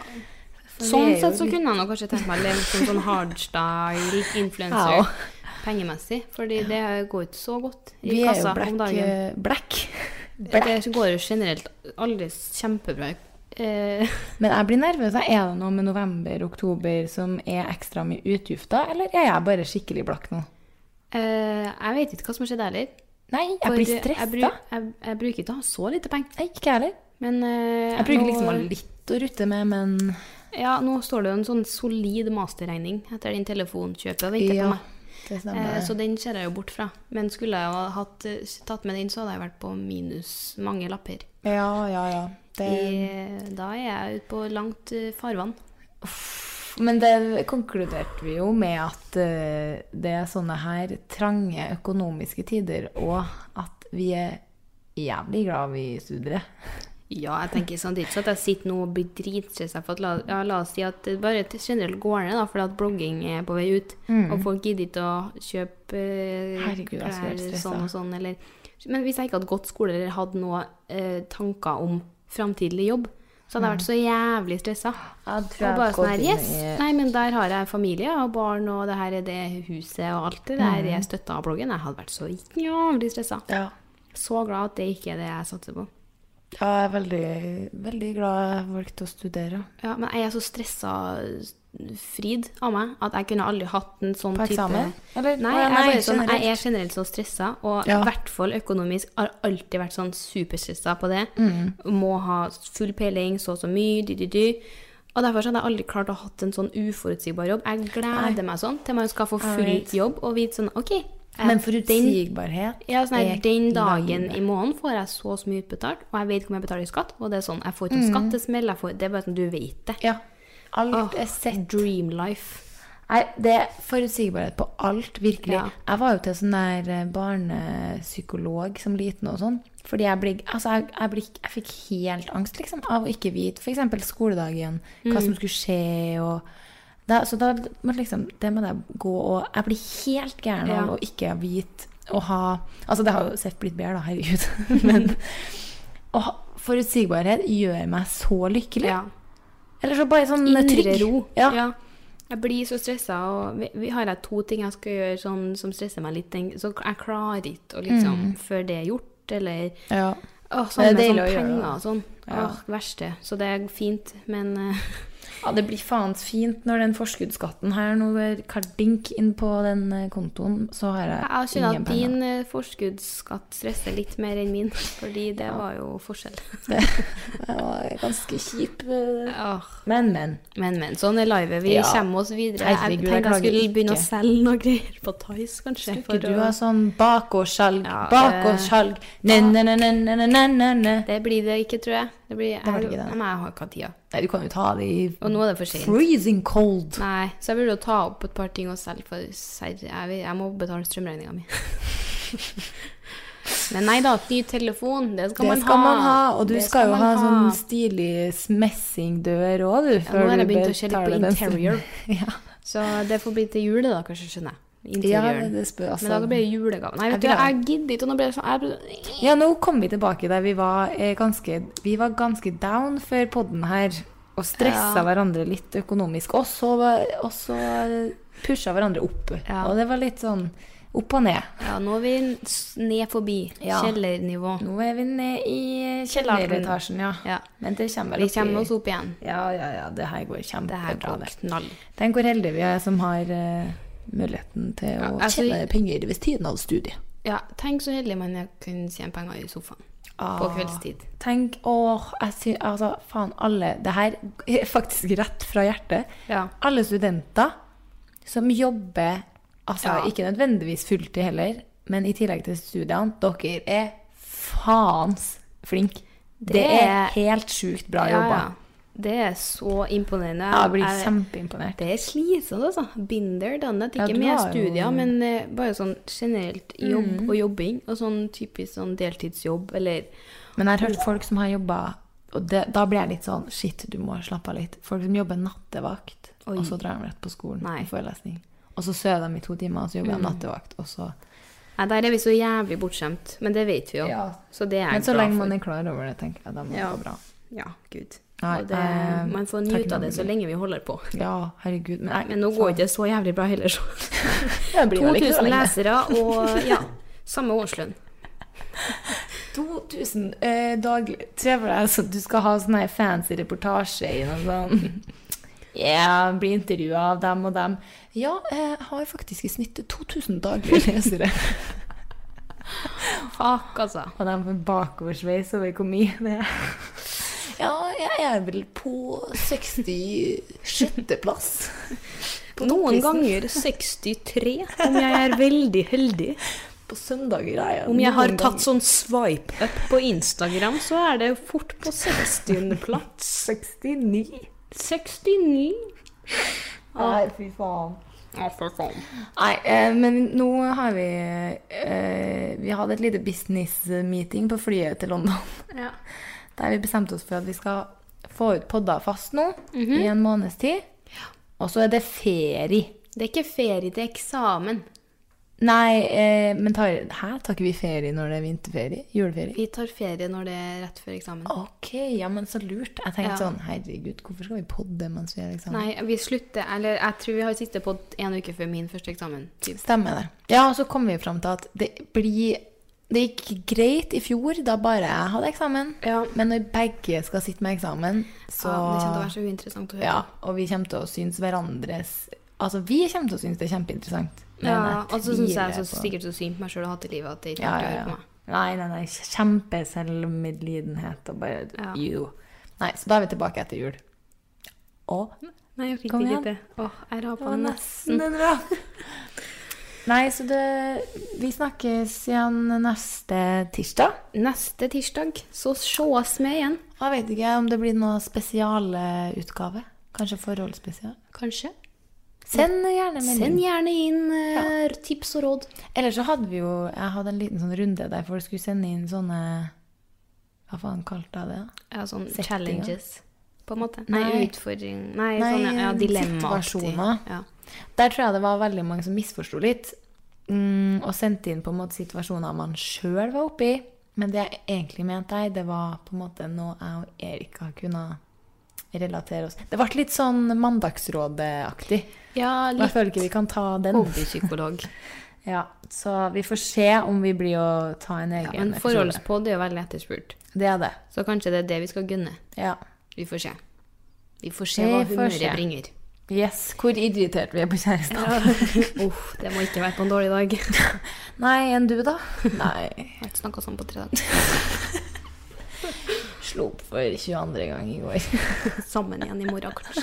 Sånn er jo sett så kunne jeg nok kanskje tenkt meg å leve som sånn hardstyle influencer. Ja. Pengemessig. Fordi det går ikke så godt i Vi er kassa black. om dagen. eh, black. black. Det går jo generelt aldri kjempebra. Eh, Men jeg blir nervøs. Er det noe med november-oktober som er ekstra mye utgifter, eller er jeg bare skikkelig blakk nå? eh, jeg vet ikke hva som har skjedd heller. Nei, jeg For blir Jeg, stressa. bru- jeg, jeg bruker ikke å ha så lite penger. Ikke jeg heller. Men eh, Jeg bruker liksom å ha litt å rutte med, men Ja, nå står det jo en sånn solid masterregning etter din telefonkjøp og venter på meg. Eh, så den ser jeg jo bort fra. Men skulle jeg ha hatt, eh, tatt med den, så hadde jeg vært på minus mange lapper. Ja, ja, ja. Det, I, da er jeg ute på langt eh, farvann. men det konkluderte vi jo med at uh, det er sånne her trange økonomiske tider, og at vi er jævlig glad vi studerer. Ja, jeg tenker samtidig så at jeg sitter nå og blir dritstressa for at la, ja, la oss si at det bare generelt går ned, da, fordi at blogging er på vei ut, og folk gidder ikke å kjøpe eh, Mm. Herregud, klær sånn og sånn, eller Men hvis jeg ikke hadde gått skole eller hadde noen eh, tanker om framtidig jobb, så hadde jeg vært så jævlig stressa. Og bare sånn her, yes, nei, men der har jeg familie og barn, og det her er det huset og alt det der jeg støtta av bloggen. Jeg hadde vært så jævlig stressa. Ja. Så glad at det ikke er det jeg satser på. Ja, jeg er veldig, veldig glad jeg valgte å studere. Ja, men jeg er så stressa frid av meg. At jeg kunne aldri hatt en sånn På type eksamen? Eller? Nei, jeg, er nei, sånn, jeg er generelt så stressa, og i Ja. hvert fall økonomisk har alltid vært sånn superstressa på det. Mm. Må ha full peiling, så og så mye, dy, dy, dy. Og derfor så hadde jeg aldri klart å ha hatt en sånn uforutsigbar jobb. Jeg gleder meg sånn til man skal få full jobb og vite sånn OK. Men den, forutsigbarhet ja, sånn her, er den dagen i måneden får jeg så så mye utbetalt, og jeg vet hvor mye jeg betaler i skatt. Og det er sånn, jeg får ikke Mm. en skattesmell. Får, det er bare sånn, du vet det. Ja. Alt oh, er sett. Dream life. Nei, det er forutsigbarhet på alt, virkelig. Ja. Jeg var jo til sånn der eh, barnepsykolog som liten og sånn. Fordi jeg, ble, altså jeg, jeg, ble, jeg fikk helt angst liksom, av å ikke vite f.eks. skoledagen, hva som skulle skje. og da, så da må liksom, det må jeg gå og Jeg blir helt gæren av Ja. å ikke vite å ha Altså, det har jo sett blitt bedre, da, herregud. Men å ha, forutsigbarhet gjør meg så lykkelig. Ja. Eller så bare sånn Indre trygg. ro. Ja. Jeg blir så stressa, og vi, vi har jeg to ting jeg skal gjøre sånn, som stresser meg litt. Så jeg klarer ikke å liksom Før det er gjort, eller Ja. Åh, sånn med det er sånn å gjøre, penger og sånn. Ja. Åh, verste. Så det er fint, men eh, Ja, det blir faens fint når den forskuddsskatten her nå er kardink inn på den eh, kontoen, så har jeg, jeg skjønner at penger. din eh, forskuddsskatt stresser litt mer enn min, fordi det var jo forskjell. Det var ganske kjip. Ja. Men, men. men, men. Sånn er livet. Vi Ja. kommer oss videre. Herregud, jeg tenkte jeg skulle begynne å selge noe greier på Tice, kanskje. Skulle ikke du ha sånn bakårssalg, Ja, bakårssalg, ne-ne-ne-ne-ne-ne-ne? Det blir det ikke, tror jeg. Det blir, Det var det ikke det. Men jeg har ikke hatt tida. Nei, du kan jo ta det i Og nå er det for sent. freezing cold. Nei, så jeg burde jo ta opp et par ting og selge, for serr, jeg, vil- jeg må betale strømregninga mi. Men nei da, ny telefon, det skal, Det man, skal ha. man ha, og du Det skal jo man ha sånn stilig messingdør òg, du. ja, Nå har jeg begynt å se litt på interior, ja. så det får bli til jule, da, kanskje, skjønner jeg. Ja, Interiøren. det spør altså. Men da blir det julegave. Nei, vet du, jeg gidder ikke, nå ble det sånn Ja, nå kom vi tilbake der vi var eh, ganske Vi var ganske down før podden her. Og stressa Ja. hverandre litt økonomisk. Og så, pusha hverandre opp. Ja. Og det var litt sånn opp og ned. Ja, nå er vi ned forbi Ja. kjellernivå. Nå er vi ned i kjelleretasjen, ja. Ja. Men det kommer vel opp Vi kommer oss opp igjen. Ja, ja, ja. Det her går Det her kjempebra. går knall. Tenk hvor heldige vi er som har eh, muligheten til Ja, å altså, tjene penger ved siden av studiet. Ja, tenk så heldig man er kunne tjene penger i sofaen på kveldstid. Tenk, åh, jeg sy, altså, faen, alle Det her er faktisk rett fra hjertet. Ja. Alle studenter som jobber Altså, Ja. ikke nødvendigvis fulltid heller, men i tillegg til studiene, dere er faens flinke. Det, Det er helt sjukt bra Ja, jobba. Ja. Det er så imponerende. Ja, jeg blir Jeg- kjempeimponert. Det er slitsomt, altså. Binder done. Ja, Ikke du med studier, men uh, bare sånn generelt jobb Mm. og jobbing. Og sånn typisk sånn deltidsjobb, eller Men jeg har hørt folk som har jobba Og det, da blir jeg litt sånn Shit, du må slappe av litt. Folk som jobber nattevakt, Oi. og så drar de rett på skolen Nei. i forelesning. Og så sover de i to timer, og så jobber de nattevakt, og så Nei, der er vi så jævlig bortskjemt. Men det vet vi jo. Ja. Så det er Men så lenge man er klar over det, tenker jeg, da må det Ja. gå bra. Ja, gud. Nei, det, eh, man får nyte av det så lenge vi holder på. Ja, herregud. Men, jeg, Men nå går ikke det så jævlig bra heller, så. det blir vel ikke så 2000 lesere og ja, samme årslønn. 2000 eh, daglig. Deg altså, du skal ha sånn her fancy reportasje i noe sånn Ja, bli intervjua av dem og dem. Ja, jeg har faktisk i snitt 2000 daglige lesere. Fuck, altså. Og de får bakoversveis over hvor mye det er. Ja, jeg er vel på 66. plass. Noen ganger 63, om jeg er veldig heldig. På søndager er jeg Om jeg har tatt sånn swipe up på Instagram, så er det fort på 60.-plass. 69. 69. Nei, fy faen. Faen. Nei, eh, men nå har vi eh, Vi hadde et lite business-meeting på flyet til London. Ja. Der vi bestemte oss for at vi skal få ut podder fast nå i en måneds tid. Og så er det ferie. Det er ikke ferie, det er eksamen. Nei, eh, men tar, her tar ikke vi ferie når det er vinterferie? Juleferie? Vi tar ferie når det er rett før eksamen. Ok, ja, men så lurt. Jeg tenkte Ja. sånn, herregud, hvorfor skal vi podde mens vi er eksamen? Nei, vi slutter Eller jeg tror vi har siste podd en uke før min første eksamen. Typ. Stemmer det. Ja, og så kommer vi fram til at det blir Det gikk greit i fjor, da bare jeg hadde eksamen. Ja. Men når begge skal sitte med eksamen, så Ja, det kommer til å være så uinteressant å høre. Ja, og vi kommer til å synes hverandres Altså, vi kommer til å synes det er kjempeinteressant. Ja, jeg og så syns jeg så sikkert så synd på meg sjøl å ha til livet at det ikke ja, ja, meg. Nei, nei, nei. Kjempeselvmedlidenhet og bare Ja. Jo. Nei, så da er vi tilbake etter jul. Å, Nei, jeg fikk ikke det. Å, jeg rapa nesten. nesten en rap. Nei, så det Vi snakkes igjen neste tirsdag. Neste tirsdag så sees vi igjen. Jeg vet ikke om det blir noe spesialutgave. Kanskje forholdsspesial. Kanskje. Send gjerne melding. Send gjerne inn ja. tips og råd. Eller så hadde vi jo Jeg hadde en liten sånn runde der folk skulle sende inn sånne Hva faen kalte jeg det? Ja, sånn Settinger. challenges, på en måte. Nei, Nei. utfordring Nei, Nei, sånne ja, situasjoner. Ja. Der tror jeg det var veldig mange som misforsto litt. Mm, og sendte inn på en måte situasjoner man sjøl var oppi. Men det jeg egentlig mente jeg, det var på en måte noe jeg og Erika kunne relatere oss Det ble litt sånn Mandagsrådet-aktig. ja, litt. Jeg føler ikke vi kan ta den. hobbypsykolog. Ja, så vi får se om vi blir å ta en egen Ja, men forholdspod er jo veldig etterspurt. Det er det. Så kanskje det er det vi skal gunne. Ja. Vi får se. Vi får se hva humøret bringer. Yes. Hvor irritert vi er på kjæresten. Uff, det må ikke være på en dårlig dag. Nei, enn du, da? Nei. Jeg har ikke snakka sånn på tre dager. Slo opp for 22. gang i går. Sammen igjen i morgen, kanskje.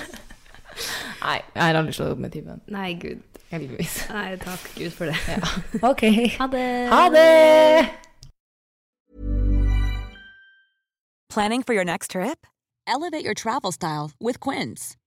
Nei, jeg har aldri slått opp med typen. Nei, gud. Heldigvis. Nei, takk Gud for det. Ok. Ha det. Ha det! Planning for your next trip? Elevate your travel style with Quince.